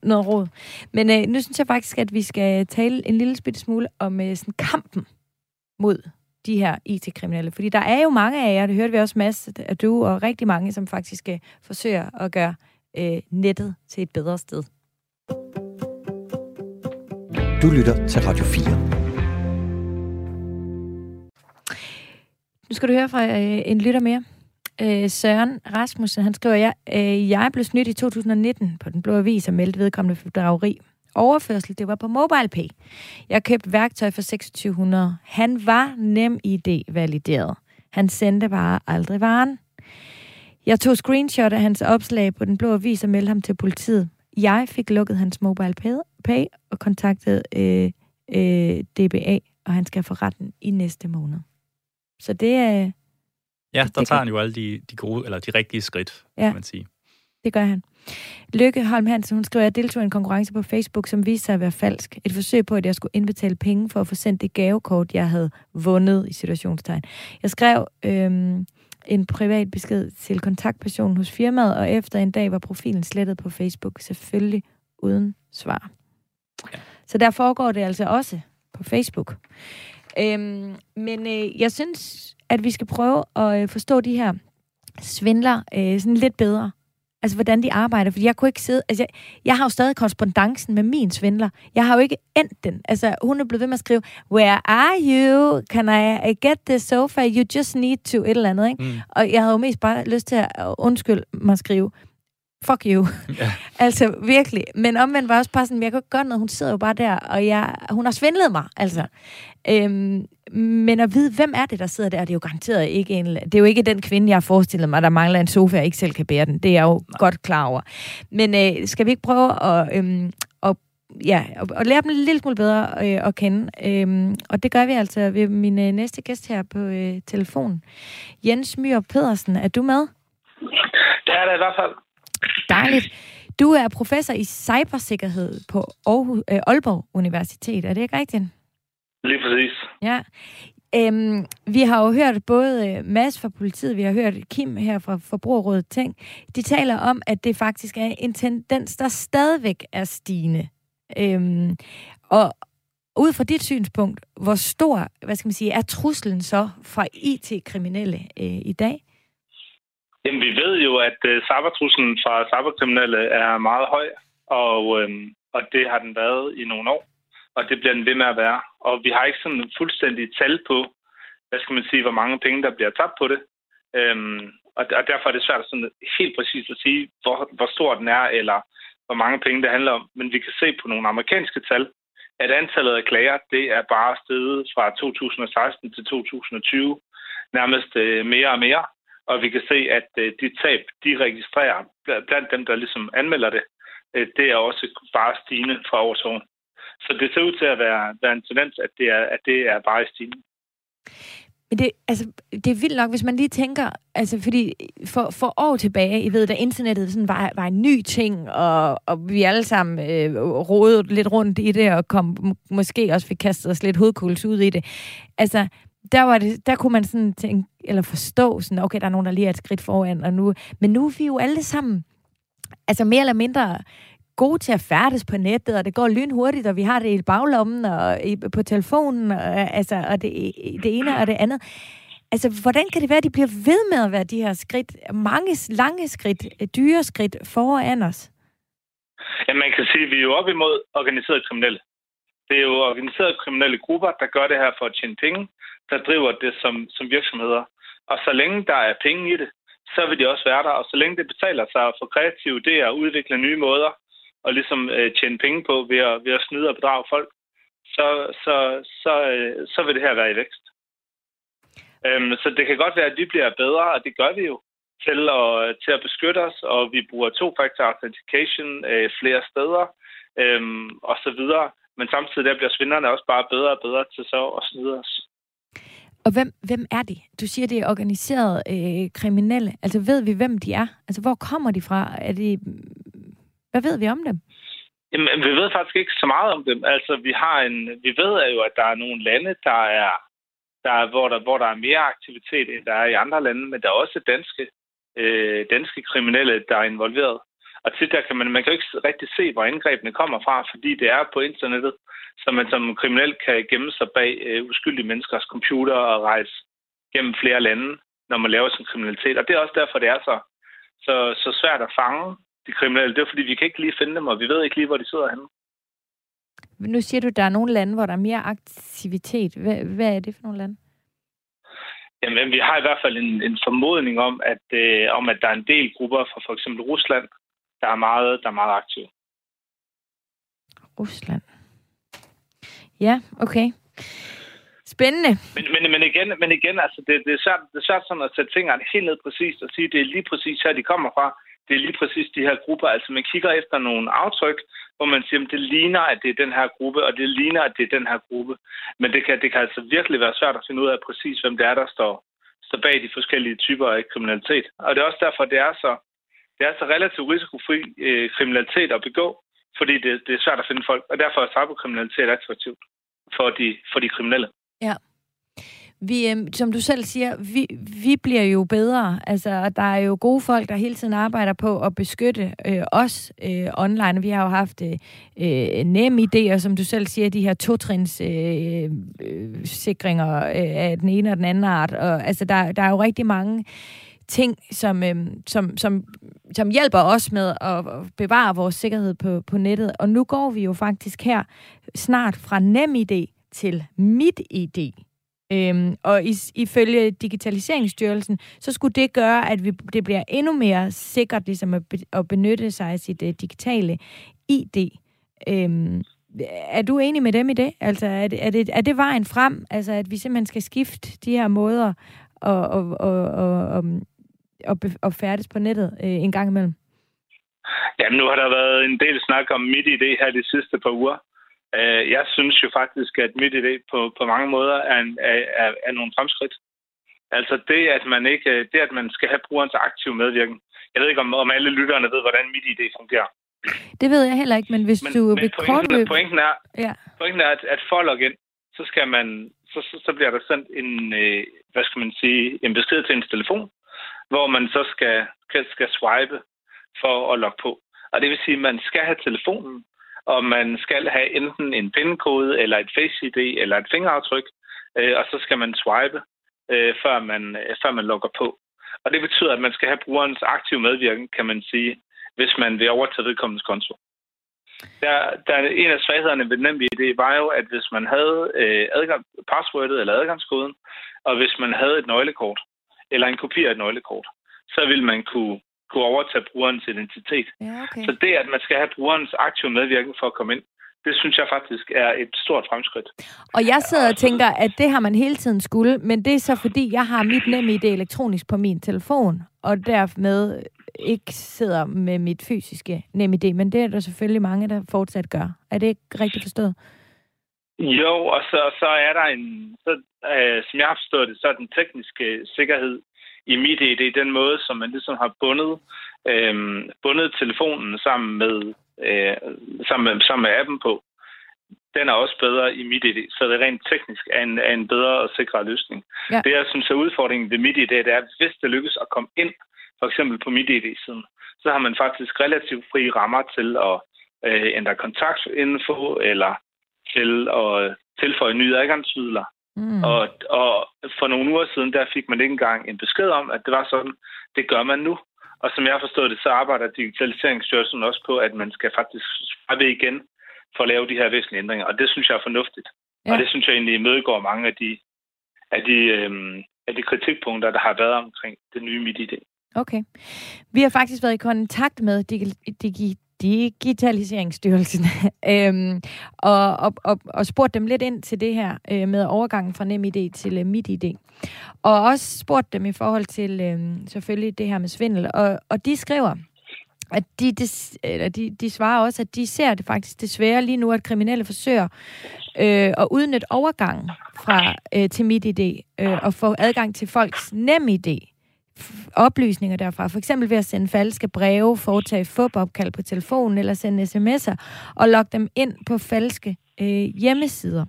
[SPEAKER 2] noget råd. Men øh, nu synes jeg faktisk, at vi skal tale en lille bitte smule om øh, sådan kampen mod de her IT-kriminelle. Fordi der er jo mange af jer, det hørte vi også masser af du, og rigtig mange, som faktisk øh, forsøger at gøre øh, nettet til et bedre sted.
[SPEAKER 1] Du lytter til Radio 4.
[SPEAKER 2] Nu skal du høre fra øh, en lytter mere. Øh, Søren Rasmussen, han skriver, jeg, øh, jeg blev snydt i 2019 på Den Blå Avis og meldte vedkommende for bedrageri. Overførsel, det var på MobilePay. Jeg købte værktøj for 2600. Han var nem ID-valideret. Han sendte bare aldrig varen. Jeg tog screenshot af hans opslag på Den Blå Avis og meldte ham til politiet. Jeg fik lukket hans MobilePay og kontaktede øh, øh, DBA, og han skal få retten i næste måned. Så det er...
[SPEAKER 3] Ja, der tager han jo alle de, de gode, eller de rigtige skridt,
[SPEAKER 2] Ja.
[SPEAKER 3] kan man sige.
[SPEAKER 2] Det gør han. Lykke Holm Hansen, hun skriver, at jeg deltog i en konkurrence på Facebook, som viste sig at være falsk. Et forsøg på, at jeg skulle indbetale penge for at få sendt det gavekort, jeg havde vundet i situationstegn. Jeg skrev øhm, en privat besked til kontaktpersonen hos firmaet, og efter en dag var profilen slettet på Facebook, selvfølgelig uden svar.
[SPEAKER 3] Ja.
[SPEAKER 2] Så der foregår det altså også på Facebook. Øhm, men øh, jeg synes, at vi skal prøve at øh, forstå de her svindler øh, sådan lidt bedre. Altså, hvordan de arbejder. Fordi jeg kunne ikke sidde... Altså, jeg, jeg har jo stadig korrespondancen med min svindler. Jeg har jo ikke endt den. Altså, hun er blevet ved med at skrive, Where are you? Can I get this sofa? You just need to... Et eller andet, ikke?
[SPEAKER 3] Mm.
[SPEAKER 2] Og jeg havde jo mest bare lyst til at undskylde mig at skrive, fuck you.
[SPEAKER 3] Ja. *laughs*
[SPEAKER 2] altså, virkelig. Men omvendt var jeg også bare sådan, jeg kan ikke gøre noget. Hun sidder jo bare der, og jeg, hun har svindlet mig, altså. Øhm, men at vide, hvem er det, der sidder der, det er jo garanteret ikke en... Det er jo ikke den kvinde, jeg har forestillet mig, der mangler en sofa, og ikke selv kan bære den. Det er jeg jo Nej. godt klar over. Men øh, skal vi ikke prøve at... Øhm, at Ja, og, og lære dem en lille smule bedre øh, at kende. Øhm, og det gør vi altså ved min øh, næste gæst her på øh, telefonen. Jens Myhr Pedersen, er du med?
[SPEAKER 4] Det er det i hvert fald.
[SPEAKER 2] Dejligt. Du er professor i cybersikkerhed på Aarhus, øh, Aalborg Universitet. Er det ikke rigtigt?
[SPEAKER 4] Lige præcis.
[SPEAKER 2] Ja. Øhm, vi har jo hørt både øh, Mads fra politiet, vi har hørt Kim her fra Forbrugerrådet Tænk. De taler om, at det faktisk er en tendens, der stadigvæk er stigende. Øhm, og ud fra dit synspunkt, hvor stor, hvad skal man sige, er truslen så fra IT-kriminelle øh, i dag?
[SPEAKER 5] Jamen, vi ved jo, at øh, cybertruslen fra cyberkriminelle er meget høj, og, øh, og det har den været i nogle år, og det bliver den ved med at være. Og vi har ikke sådan en fuldstændig tal på, hvad skal man sige, hvor mange penge, der bliver tabt på det. Øhm, og, og derfor er det svært sådan helt præcist at sige, hvor, hvor stor den er, eller hvor mange penge det handler om. Men vi kan se på nogle amerikanske tal, at antallet af klager, det er bare steget fra 2016 til 2020 nærmest øh, mere og mere. Og vi kan se, at øh, de tab, de registrerer blandt dem, der ligesom anmelder det, øh, det er også bare stigende fra år til år. Så det ser ud til at være, være en tendens, at det er, at det er bare stigende.
[SPEAKER 2] Men det, altså, det er vildt nok, hvis man lige tænker, altså fordi for, for år tilbage, I ved, da internettet sådan var, var en ny ting, og, og vi alle sammen øh, rodede lidt rundt i det, og kom, måske også fik kastet os lidt hovedkuls ud i det. Altså, der, var det, der kunne man sådan tænke, eller forstå sådan, okay, der er nogen, der lige er et skridt foran, og nu, men nu er vi jo alle sammen, altså mere eller mindre gode til at færdes på nettet, og det går lynhurtigt, og vi har det i baglommen og i, på telefonen, og, altså, og det, det ene og det andet. Altså, hvordan kan det være, at de bliver ved med at være de her skridt, mange lange skridt, dyre skridt foran os?
[SPEAKER 5] Ja, man kan sige, at vi er jo op imod organiserede kriminelle. Det er jo organiserede kriminelle grupper, der gør det her for at tjene penge, der driver det som, som virksomheder. Og så længe der er penge i det, så vil de også være der. Og så længe det betaler sig for kreative idéer at udvikle nye måder og ligesom øh, tjene penge på ved at, ved at snyde og bedrage folk, så, så, så, øh, så vil det her være i vækst. Øhm, så det kan godt være, at vi bliver bedre, og det gør vi jo, til at, til at beskytte os, og vi bruger to-factor authentication øh, flere steder, øh, og så videre. Men samtidig der bliver svinderne også bare bedre og bedre til så at snyde os.
[SPEAKER 2] Og hvem, hvem er de? Du siger, det er organiseret øh, kriminelle. Altså ved vi, hvem de er? Altså hvor kommer de fra? Er de hvad ved vi om dem?
[SPEAKER 5] Jamen, vi ved faktisk ikke så meget om dem. Altså, vi har en, vi ved jo, at der er nogle lande, der er, der er, hvor, der, hvor der er mere aktivitet, end der er i andre lande, men der er også danske, øh, danske kriminelle, der er involveret. Og tit der kan man, man kan jo ikke rigtig se, hvor angrebene kommer fra, fordi det er på internettet, så man som kriminel kan gemme sig bag øh, uskyldige menneskers computer og rejse gennem flere lande, når man laver sin kriminalitet. Og det er også derfor, det er så, så, så svært at fange de kriminelle. Det er fordi, vi kan ikke lige finde dem, og vi ved ikke lige, hvor de sidder henne.
[SPEAKER 2] Nu siger du, at der er nogle lande, hvor der er mere aktivitet. Hvad, hvad er det for nogle lande?
[SPEAKER 5] Jamen, vi har i hvert fald en, en formodning om at, øh, om, at der er en del grupper fra for eksempel Rusland, der er meget, der er meget aktive.
[SPEAKER 2] Rusland. Ja, okay. Spændende.
[SPEAKER 5] Men, men, men igen, men igen altså, det, det, er svært, det er svært sådan at sætte fingrene helt ned præcist og sige, at det er lige præcis her, de kommer fra det er lige præcis de her grupper. Altså man kigger efter nogle aftryk, hvor man siger, at det ligner, at det er den her gruppe, og det ligner, at det er den her gruppe. Men det kan, det kan altså virkelig være svært at finde ud af præcis, hvem det er, der står, står bag de forskellige typer af kriminalitet. Og det er også derfor, det er så, det er så relativt risikofri øh, kriminalitet at begå, fordi det, det er svært at finde folk, og derfor er cyberkriminalitet attraktivt for de, for de kriminelle.
[SPEAKER 2] Ja. Vi, øh, som du selv siger, vi, vi bliver jo bedre. Altså, der er jo gode folk, der hele tiden arbejder på at beskytte øh, os øh, online. Vi har jo haft øh, øh nemme idéer, som du selv siger, de her totrins øh, øh, sikringer øh, af den ene og den anden art. Og, altså, der, der er jo rigtig mange ting, som, øh, som, som, som hjælper os med at bevare vores sikkerhed på, på nettet. Og nu går vi jo faktisk her snart fra nem idé til mit idé. Øhm, og ifølge Digitaliseringsstyrelsen, så skulle det gøre, at vi, det bliver endnu mere sikkert ligesom at, be, at benytte sig af sit uh, digitale ID. Øhm, er du enig med dem i det? Altså, er det, er, det, er det vejen frem? Altså, at vi simpelthen skal skifte de her måder og, og, og, og, og, og, og færdes på nettet øh, en gang imellem?
[SPEAKER 5] Jamen, nu har der været en del snak om mit idé her de sidste par uger. Øh, jeg synes jo faktisk, at mit idé på, på mange måder er, en, er, er, er nogle fremskridt. Altså det, at man ikke, det, at man skal have brugerens aktiv medvirken. Jeg ved ikke, om, om alle lytterne ved, hvordan mit idé fungerer.
[SPEAKER 2] Det ved jeg heller ikke, men hvis men, du
[SPEAKER 5] men pointen, pointen er, ja. pointen er at, at for at logge ind, så skal, man, så, så, så bliver der sendt en, øh, hvad skal man sige, en besked til ens telefon, hvor man så skal, skal, swipe for at logge på. Og det vil sige, at man skal have telefonen, og man skal have enten en pindkode, eller et face-ID, eller et fingeraftryk, øh, og så skal man swipe, øh, før, man, øh, før man logger på. Og det betyder, at man skal have brugerens aktive medvirken, kan man sige, hvis man vil overtage vedkommendes konto. Der, der er en af svaghederne ved NemID var jo, at hvis man havde øh, adgang, passwordet eller adgangskoden, og hvis man havde et nøglekort, eller en kopi af et nøglekort, så ville man kunne, kunne overtage brugerens identitet.
[SPEAKER 2] Ja, okay.
[SPEAKER 5] Så det, at man skal have brugerens aktive medvirken for at komme ind, det synes jeg faktisk er et stort fremskridt.
[SPEAKER 2] Og jeg sidder og tænker, at det har man hele tiden skulle, men det er så fordi, jeg har mit NemID elektronisk på min telefon, og dermed ikke sidder med mit fysiske NemID, men det er der selvfølgelig mange, der fortsat gør. Er det ikke rigtigt forstået?
[SPEAKER 5] Jo, og så, så er der en, så, øh, som jeg har forstået det, så er den tekniske sikkerhed i MitID den måde, som man ligesom har bundet, øh, bundet telefonen sammen med, øh, sammen, med, sammen med appen på. Den er også bedre i MitID, så det rent teknisk er en, er en bedre og sikrere løsning.
[SPEAKER 2] Ja.
[SPEAKER 5] Det, jeg synes er udfordringen ved MitID, det er, at hvis det lykkes at komme ind, for eksempel på MitID-siden, så har man faktisk relativt fri rammer til at øh, ændre kontaktinfo, eller til at tilføje nye adgangsmidler.
[SPEAKER 2] Mm.
[SPEAKER 5] Og, og for nogle uger siden, der fik man ikke engang en besked om, at det var sådan. Det gør man nu. Og som jeg har forstået det, så arbejder Digitaliseringsstyrelsen også på, at man skal faktisk svare igen for at lave de her væsentlige ændringer. Og det synes jeg er fornuftigt.
[SPEAKER 2] Ja.
[SPEAKER 5] Og det synes jeg egentlig imødegår mange af de, af de, øhm, af de kritikpunkter, der har været omkring det nye MitID.
[SPEAKER 2] Okay. Vi har faktisk været i kontakt med Digi- Digi- Digitaliseringsstyrelsen *laughs* øhm, og, og, og, og spurgt dem lidt ind til det her øh, med overgangen fra NemID til øh, MitID. Og også spurgt dem i forhold til øh, selvfølgelig det her med svindel. Og, og de skriver, at de, de, eller de, de svarer også, at de ser det faktisk desværre lige nu, at kriminelle forsøger øh, at udnytte overgangen fra øh, til MitID øh, og få adgang til folks NemID oplysninger derfra. For eksempel ved at sende falske breve, foretage fupopkald på telefonen eller sende sms'er og logge dem ind på falske øh, hjemmesider.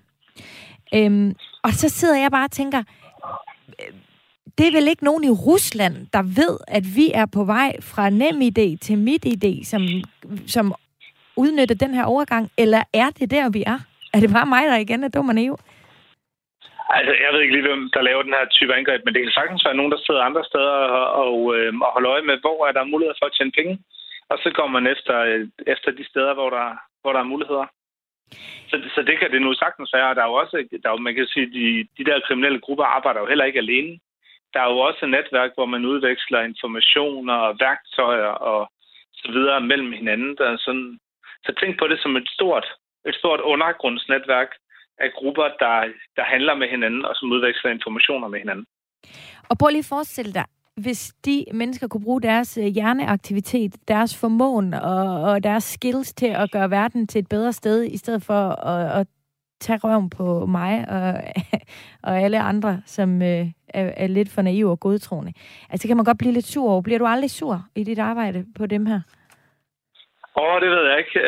[SPEAKER 2] Øhm, og så sidder jeg bare og tænker, øh, det er vel ikke nogen i Rusland, der ved, at vi er på vej fra NemID til MitID, som, som udnytter den her overgang, eller er det der, vi er? Er det bare mig, der igen er dum og naiv?
[SPEAKER 5] Altså, jeg ved ikke lige, hvem der laver den her type angreb, men det kan sagtens være nogen, der sidder andre steder og, og, øh, og holder øje med, hvor er der mulighed for at tjene penge. Og så går man efter, øh, efter de steder, hvor der, hvor der er muligheder. Så, så det kan det nu sagtens være. Og der er jo også, der er jo, man kan sige, de, de der kriminelle grupper arbejder jo heller ikke alene. Der er jo også et netværk, hvor man udveksler informationer og værktøjer og så videre mellem hinanden. Der er sådan, så tænk på det som et stort, et stort undergrundsnetværk, af grupper, der, der handler med hinanden, og som udveksler informationer med hinanden.
[SPEAKER 2] Og prøv lige at forestille dig, hvis de mennesker kunne bruge deres øh, hjerneaktivitet, deres formåen og, og deres skills til at gøre verden til et bedre sted, i stedet for at, at tage røven på mig og, *laughs* og alle andre, som øh, er, er lidt for naive og godtroende. Altså, kan man godt blive lidt sur over. Bliver du aldrig sur i dit arbejde på dem her?
[SPEAKER 5] Åh, oh, det ved jeg ikke.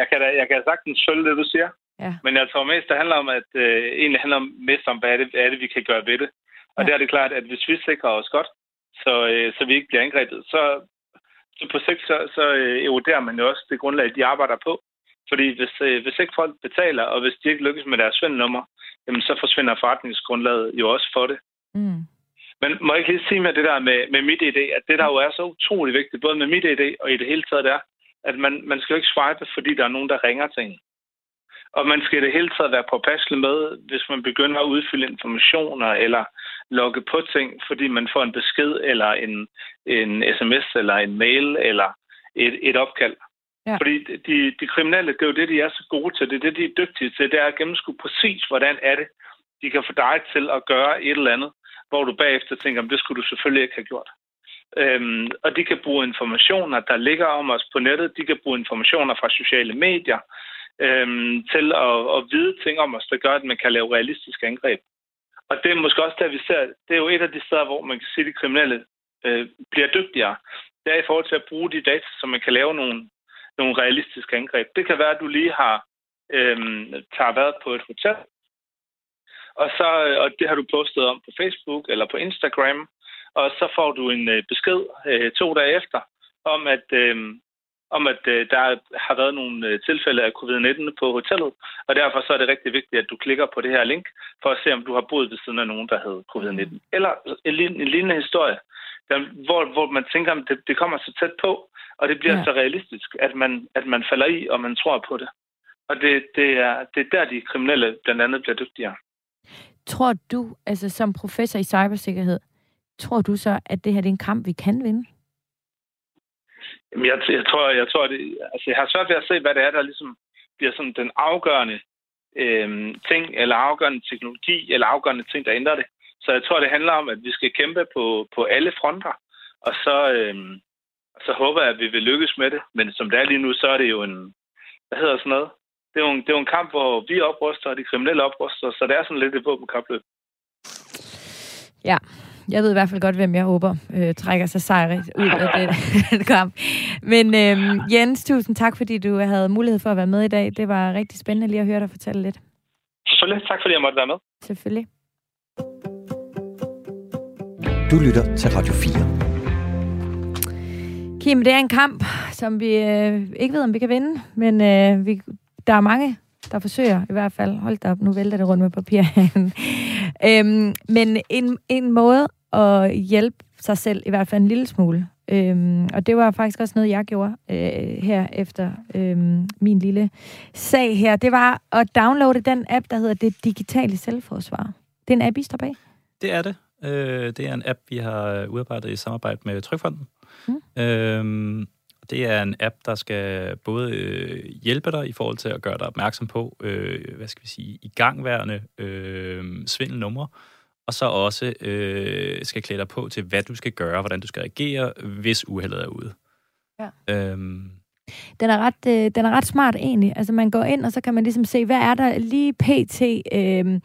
[SPEAKER 5] Jeg kan, da, jeg kan sagtens følge det, du siger.
[SPEAKER 2] Ja.
[SPEAKER 5] Men jeg tror mest, det handler om, at øh, egentlig handler mest om, hvad er, det, hvad er det, vi kan gøre ved det. Og ja. det er det klart, at hvis vi sikrer os godt, så, øh, så vi ikke bliver angrebet, så, så på sigt, så, så øh, eroderer man jo også det grundlag, de arbejder på. Fordi hvis, øh, hvis ikke folk betaler, og hvis de ikke lykkes med deres svindelnummer, jamen så forsvinder forretningsgrundlaget jo også for det.
[SPEAKER 2] Mm.
[SPEAKER 5] Men må jeg ikke lige sige med det der med, med mit idé, at det der jo er så utrolig vigtigt, både med mit idé og i det hele taget, det er, at man, man skal jo ikke swipe, fordi der er nogen, der ringer til en. Og man skal i det hele taget være påpasselig med, hvis man begynder at udfylde informationer eller logge på ting, fordi man får en besked eller en, en sms eller en mail eller et, et opkald.
[SPEAKER 2] Ja.
[SPEAKER 5] Fordi de, de kriminelle, det er jo det, de er så gode til. Det er det, de er dygtige til. Det er at gennemskue præcis, hvordan er det, de kan få dig til at gøre et eller andet, hvor du bagefter tænker, det skulle du selvfølgelig ikke have gjort. Øhm, og de kan bruge informationer, der ligger om os på nettet. De kan bruge informationer fra sociale medier øhm, til at, at vide ting om os, der gør, at man kan lave realistiske angreb. Og det er måske også der, vi ser, det er jo et af de steder, hvor man kan sige, at de kriminelle øh, bliver dygtigere. Det er i forhold til at bruge de data, så man kan lave nogle, nogle realistiske angreb. Det kan være, at du lige har øh, tager været på et hotel, og, så, øh, og det har du postet om på Facebook eller på Instagram, og så får du en øh, besked øh, to dage efter, om at, øh, om at øh, der har været nogle øh, tilfælde af covid-19 på hotellet, og derfor så er det rigtig vigtigt, at du klikker på det her link, for at se, om du har boet ved siden af nogen, der havde covid-19. Eller en, en lignende historie, der, hvor, hvor man tænker, at det, det kommer så tæt på, og det bliver ja. så realistisk, at man, at man falder i, og man tror på det. Og det, det, er, det er der, de kriminelle blandt andet bliver dygtigere.
[SPEAKER 2] Tror du, altså som professor i cybersikkerhed, tror du så, at det her det er en kamp, vi kan vinde?
[SPEAKER 5] Jamen, jeg, jeg tror, jeg tror det, altså, jeg har svært ved at se, hvad det er, der ligesom bliver sådan den afgørende øh, ting, eller afgørende teknologi, eller afgørende ting, der ændrer det. Så jeg tror, det handler om, at vi skal kæmpe på, på alle fronter, og så, øh, så håber jeg, at vi vil lykkes med det. Men som det er lige nu, så er det jo en, hvad hedder sådan noget? Det er jo en, det er jo en kamp, hvor vi opruster, og de kriminelle opruster, så det er sådan lidt et våbenkapløb.
[SPEAKER 2] Ja, jeg ved i hvert fald godt, hvem jeg håber øh, trækker sig sejrigt ud af den *laughs* kamp. Men øh, Jens, tusind tak, fordi du havde mulighed for at være med i dag. Det var rigtig spændende lige at høre dig fortælle lidt.
[SPEAKER 5] Selvfølgelig. Tak, fordi jeg måtte være med.
[SPEAKER 2] Selvfølgelig.
[SPEAKER 1] Du lytter til Radio
[SPEAKER 2] 4. Kim, det er en kamp, som vi øh, ikke ved, om vi kan vinde, men øh, vi, der er mange, der forsøger i hvert fald. Hold da op, nu vælter det rundt med papir. øhm, men en, en måde at hjælpe sig selv, i hvert fald en lille smule, øhm, og det var faktisk også noget, jeg gjorde øh, her efter øhm, min lille sag her, det var at downloade den app, der hedder Det Digitale Selvforsvar. Det er en app, I står bag?
[SPEAKER 3] Det er det. Øh, det er en app, vi har udarbejdet i samarbejde med Trykfonden. Mm. Øhm, det er en app, der skal både øh, hjælpe dig i forhold til at gøre dig opmærksom på, øh, hvad skal vi sige, igangværende øh, svindelnumre, og så også øh, skal klæde dig på til, hvad du skal gøre, hvordan du skal reagere, hvis uheldet er ude. Ja. Øhm,
[SPEAKER 2] den er, ret, øh, den er ret smart egentlig. Altså man går ind, og så kan man ligesom se, hvad er der lige pt. Øh, øh,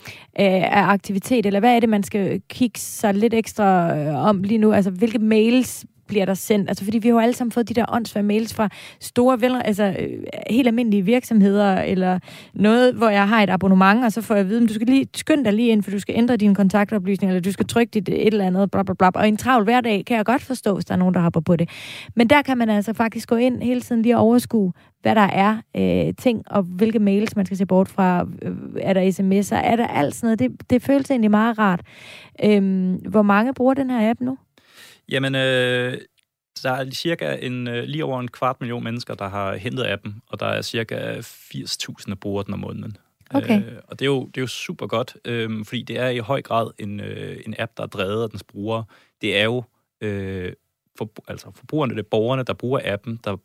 [SPEAKER 2] af aktivitet, eller hvad er det, man skal kigge sig lidt ekstra øh, om lige nu? Altså hvilke mails bliver der sendt? Altså, fordi vi har jo alle sammen fået de der åndsvære mails fra store, vel, altså øh, helt almindelige virksomheder, eller noget, hvor jeg har et abonnement, og så får jeg at vide, at du skal lige skynde dig lige ind, for du skal ændre dine kontaktoplysninger, eller du skal trykke dit et eller andet, bla, bla, bla. Og en travl hverdag kan jeg godt forstå, hvis der er nogen, der hopper på det. Men der kan man altså faktisk gå ind hele tiden lige og overskue, hvad der er øh, ting, og hvilke mails man skal se bort fra. Øh, er der sms'er? Er der alt sådan noget? Det, det føles egentlig meget rart. Øhm, hvor mange bruger den her app nu?
[SPEAKER 3] Jamen, øh, der er cirka en, øh, lige over en kvart million mennesker, der har hentet appen, og der er cirka 80.000, der bruger den om måneden.
[SPEAKER 2] Okay. Øh,
[SPEAKER 3] og det er, jo, det er jo super godt, øh, fordi det er i høj grad en, øh, en app, der er drevet af dens brugere. Det er jo øh, for, altså forbrugerne, det er borgerne, der bruger appen, der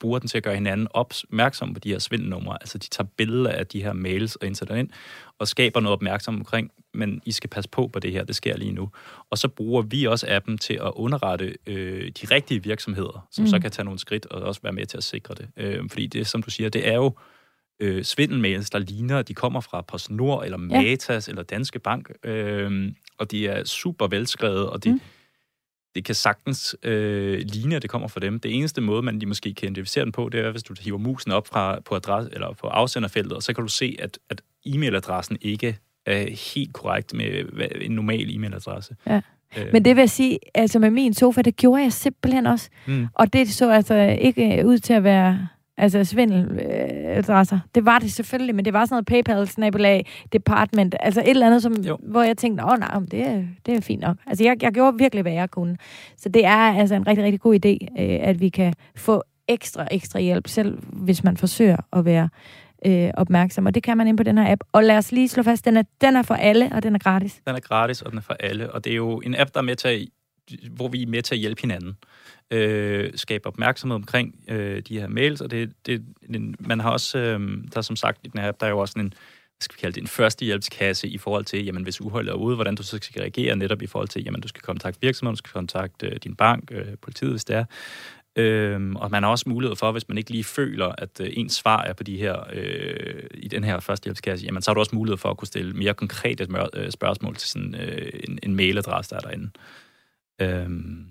[SPEAKER 3] bruger den til at gøre hinanden opmærksom på de her svindelnumre. Altså, de tager billeder af de her mails og indsætter ind, og skaber noget opmærksom omkring, men I skal passe på på det her, det sker lige nu. Og så bruger vi også appen til at underrette øh, de rigtige virksomheder, som mm. så kan tage nogle skridt og også være med til at sikre det. Øh, fordi det, som du siger, det er jo øh, svindelmails, der ligner, de kommer fra PostNord, eller Matas, ja. eller Danske Bank, øh, og de er super velskrevet, og de, mm det kan sagtens øh, ligne, at det kommer fra dem. Det eneste måde, man de måske kan identificere den på, det er, hvis du hiver musen op fra, på, adresse, eller på afsenderfeltet, og så kan du se, at, at e-mailadressen ikke er helt korrekt med en normal e-mailadresse. Ja.
[SPEAKER 2] Øh. Men det vil jeg sige, altså med min sofa, det gjorde jeg simpelthen også. Mm. Og det så altså ikke ud til at være Altså svindeladresser. Øh, det var det selvfølgelig, men det var sådan noget PayPal, snabelag, department, altså et eller andet, som, hvor jeg tænkte, åh nej, det er, det er fint nok. Altså jeg, jeg gjorde virkelig, hvad jeg kunne. Så det er altså en rigtig, rigtig god idé, øh, at vi kan få ekstra, ekstra hjælp, selv hvis man forsøger at være øh, opmærksom. Og det kan man ind på den her app. Og lad os lige slå fast, den er, den er for alle, og den er gratis.
[SPEAKER 3] Den er gratis, og den er for alle. Og det er jo en app, der er med til at, hvor vi er med til at hjælpe hinanden øh, skabe opmærksomhed omkring øh, de her mails, og det, det, man har også, øh, der er som sagt i den her app, der er jo også en, hvad skal vi kalde det, en førstehjælpskasse i forhold til, jamen hvis uholdet er ude, hvordan du så skal reagere netop i forhold til, jamen du skal kontakte virksomheden, du skal kontakte øh, din bank, øh, politiet, hvis det er. Øhm, og man har også mulighed for, hvis man ikke lige føler, at øh, ens svar er på de her, øh, i den her førstehjælpskasse, jamen så har du også mulighed for at kunne stille mere konkrete øh, spørgsmål til sådan øh, en, en mailadresse, der er derinde. Øhm,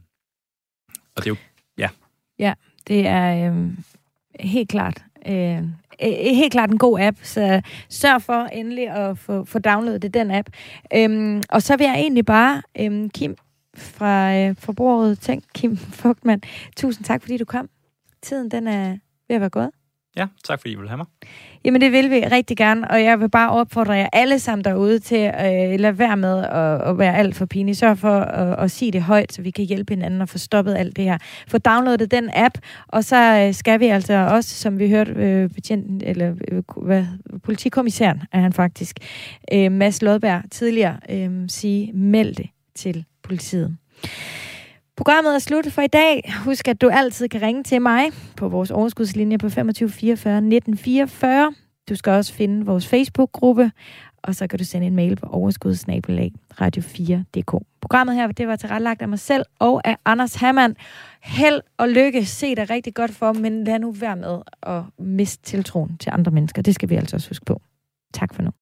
[SPEAKER 3] og det er jo, ja.
[SPEAKER 2] Ja, det er øhm, helt klart øh, helt klart en god app, så sørg for endelig at få, få downloadet den app. Øhm, og så vil jeg egentlig bare, øhm, Kim fra øh, Forbrugerrådet Tænk, Kim Fugtmann, tusind tak, fordi du kom. Tiden den er ved at være gået.
[SPEAKER 3] Ja, tak fordi I vil have mig.
[SPEAKER 2] Jamen det vil vi rigtig gerne, og jeg vil bare opfordre jer alle sammen derude til at øh, lade være med at, at være alt for pinlig. Sørg for at, at sige det højt, så vi kan hjælpe hinanden og få stoppet alt det her. Få downloadet den app, og så øh, skal vi altså også, som vi hørte øh, betjenten, eller øh, hvad, politikommissæren er han faktisk, øh, Mads Lodberg tidligere, øh, sige, meld det til politiet. Programmet er slut for i dag. Husk, at du altid kan ringe til mig på vores overskudslinje på 25 44 1944. Du skal også finde vores Facebook-gruppe, og så kan du sende en mail på overskudsnabelag radio4.dk. Programmet her, det var tilrettelagt af mig selv og af Anders Hammann. Held og lykke. Se dig rigtig godt for, men lad nu være med at miste tiltroen til andre mennesker. Det skal vi altså også huske på. Tak for nu.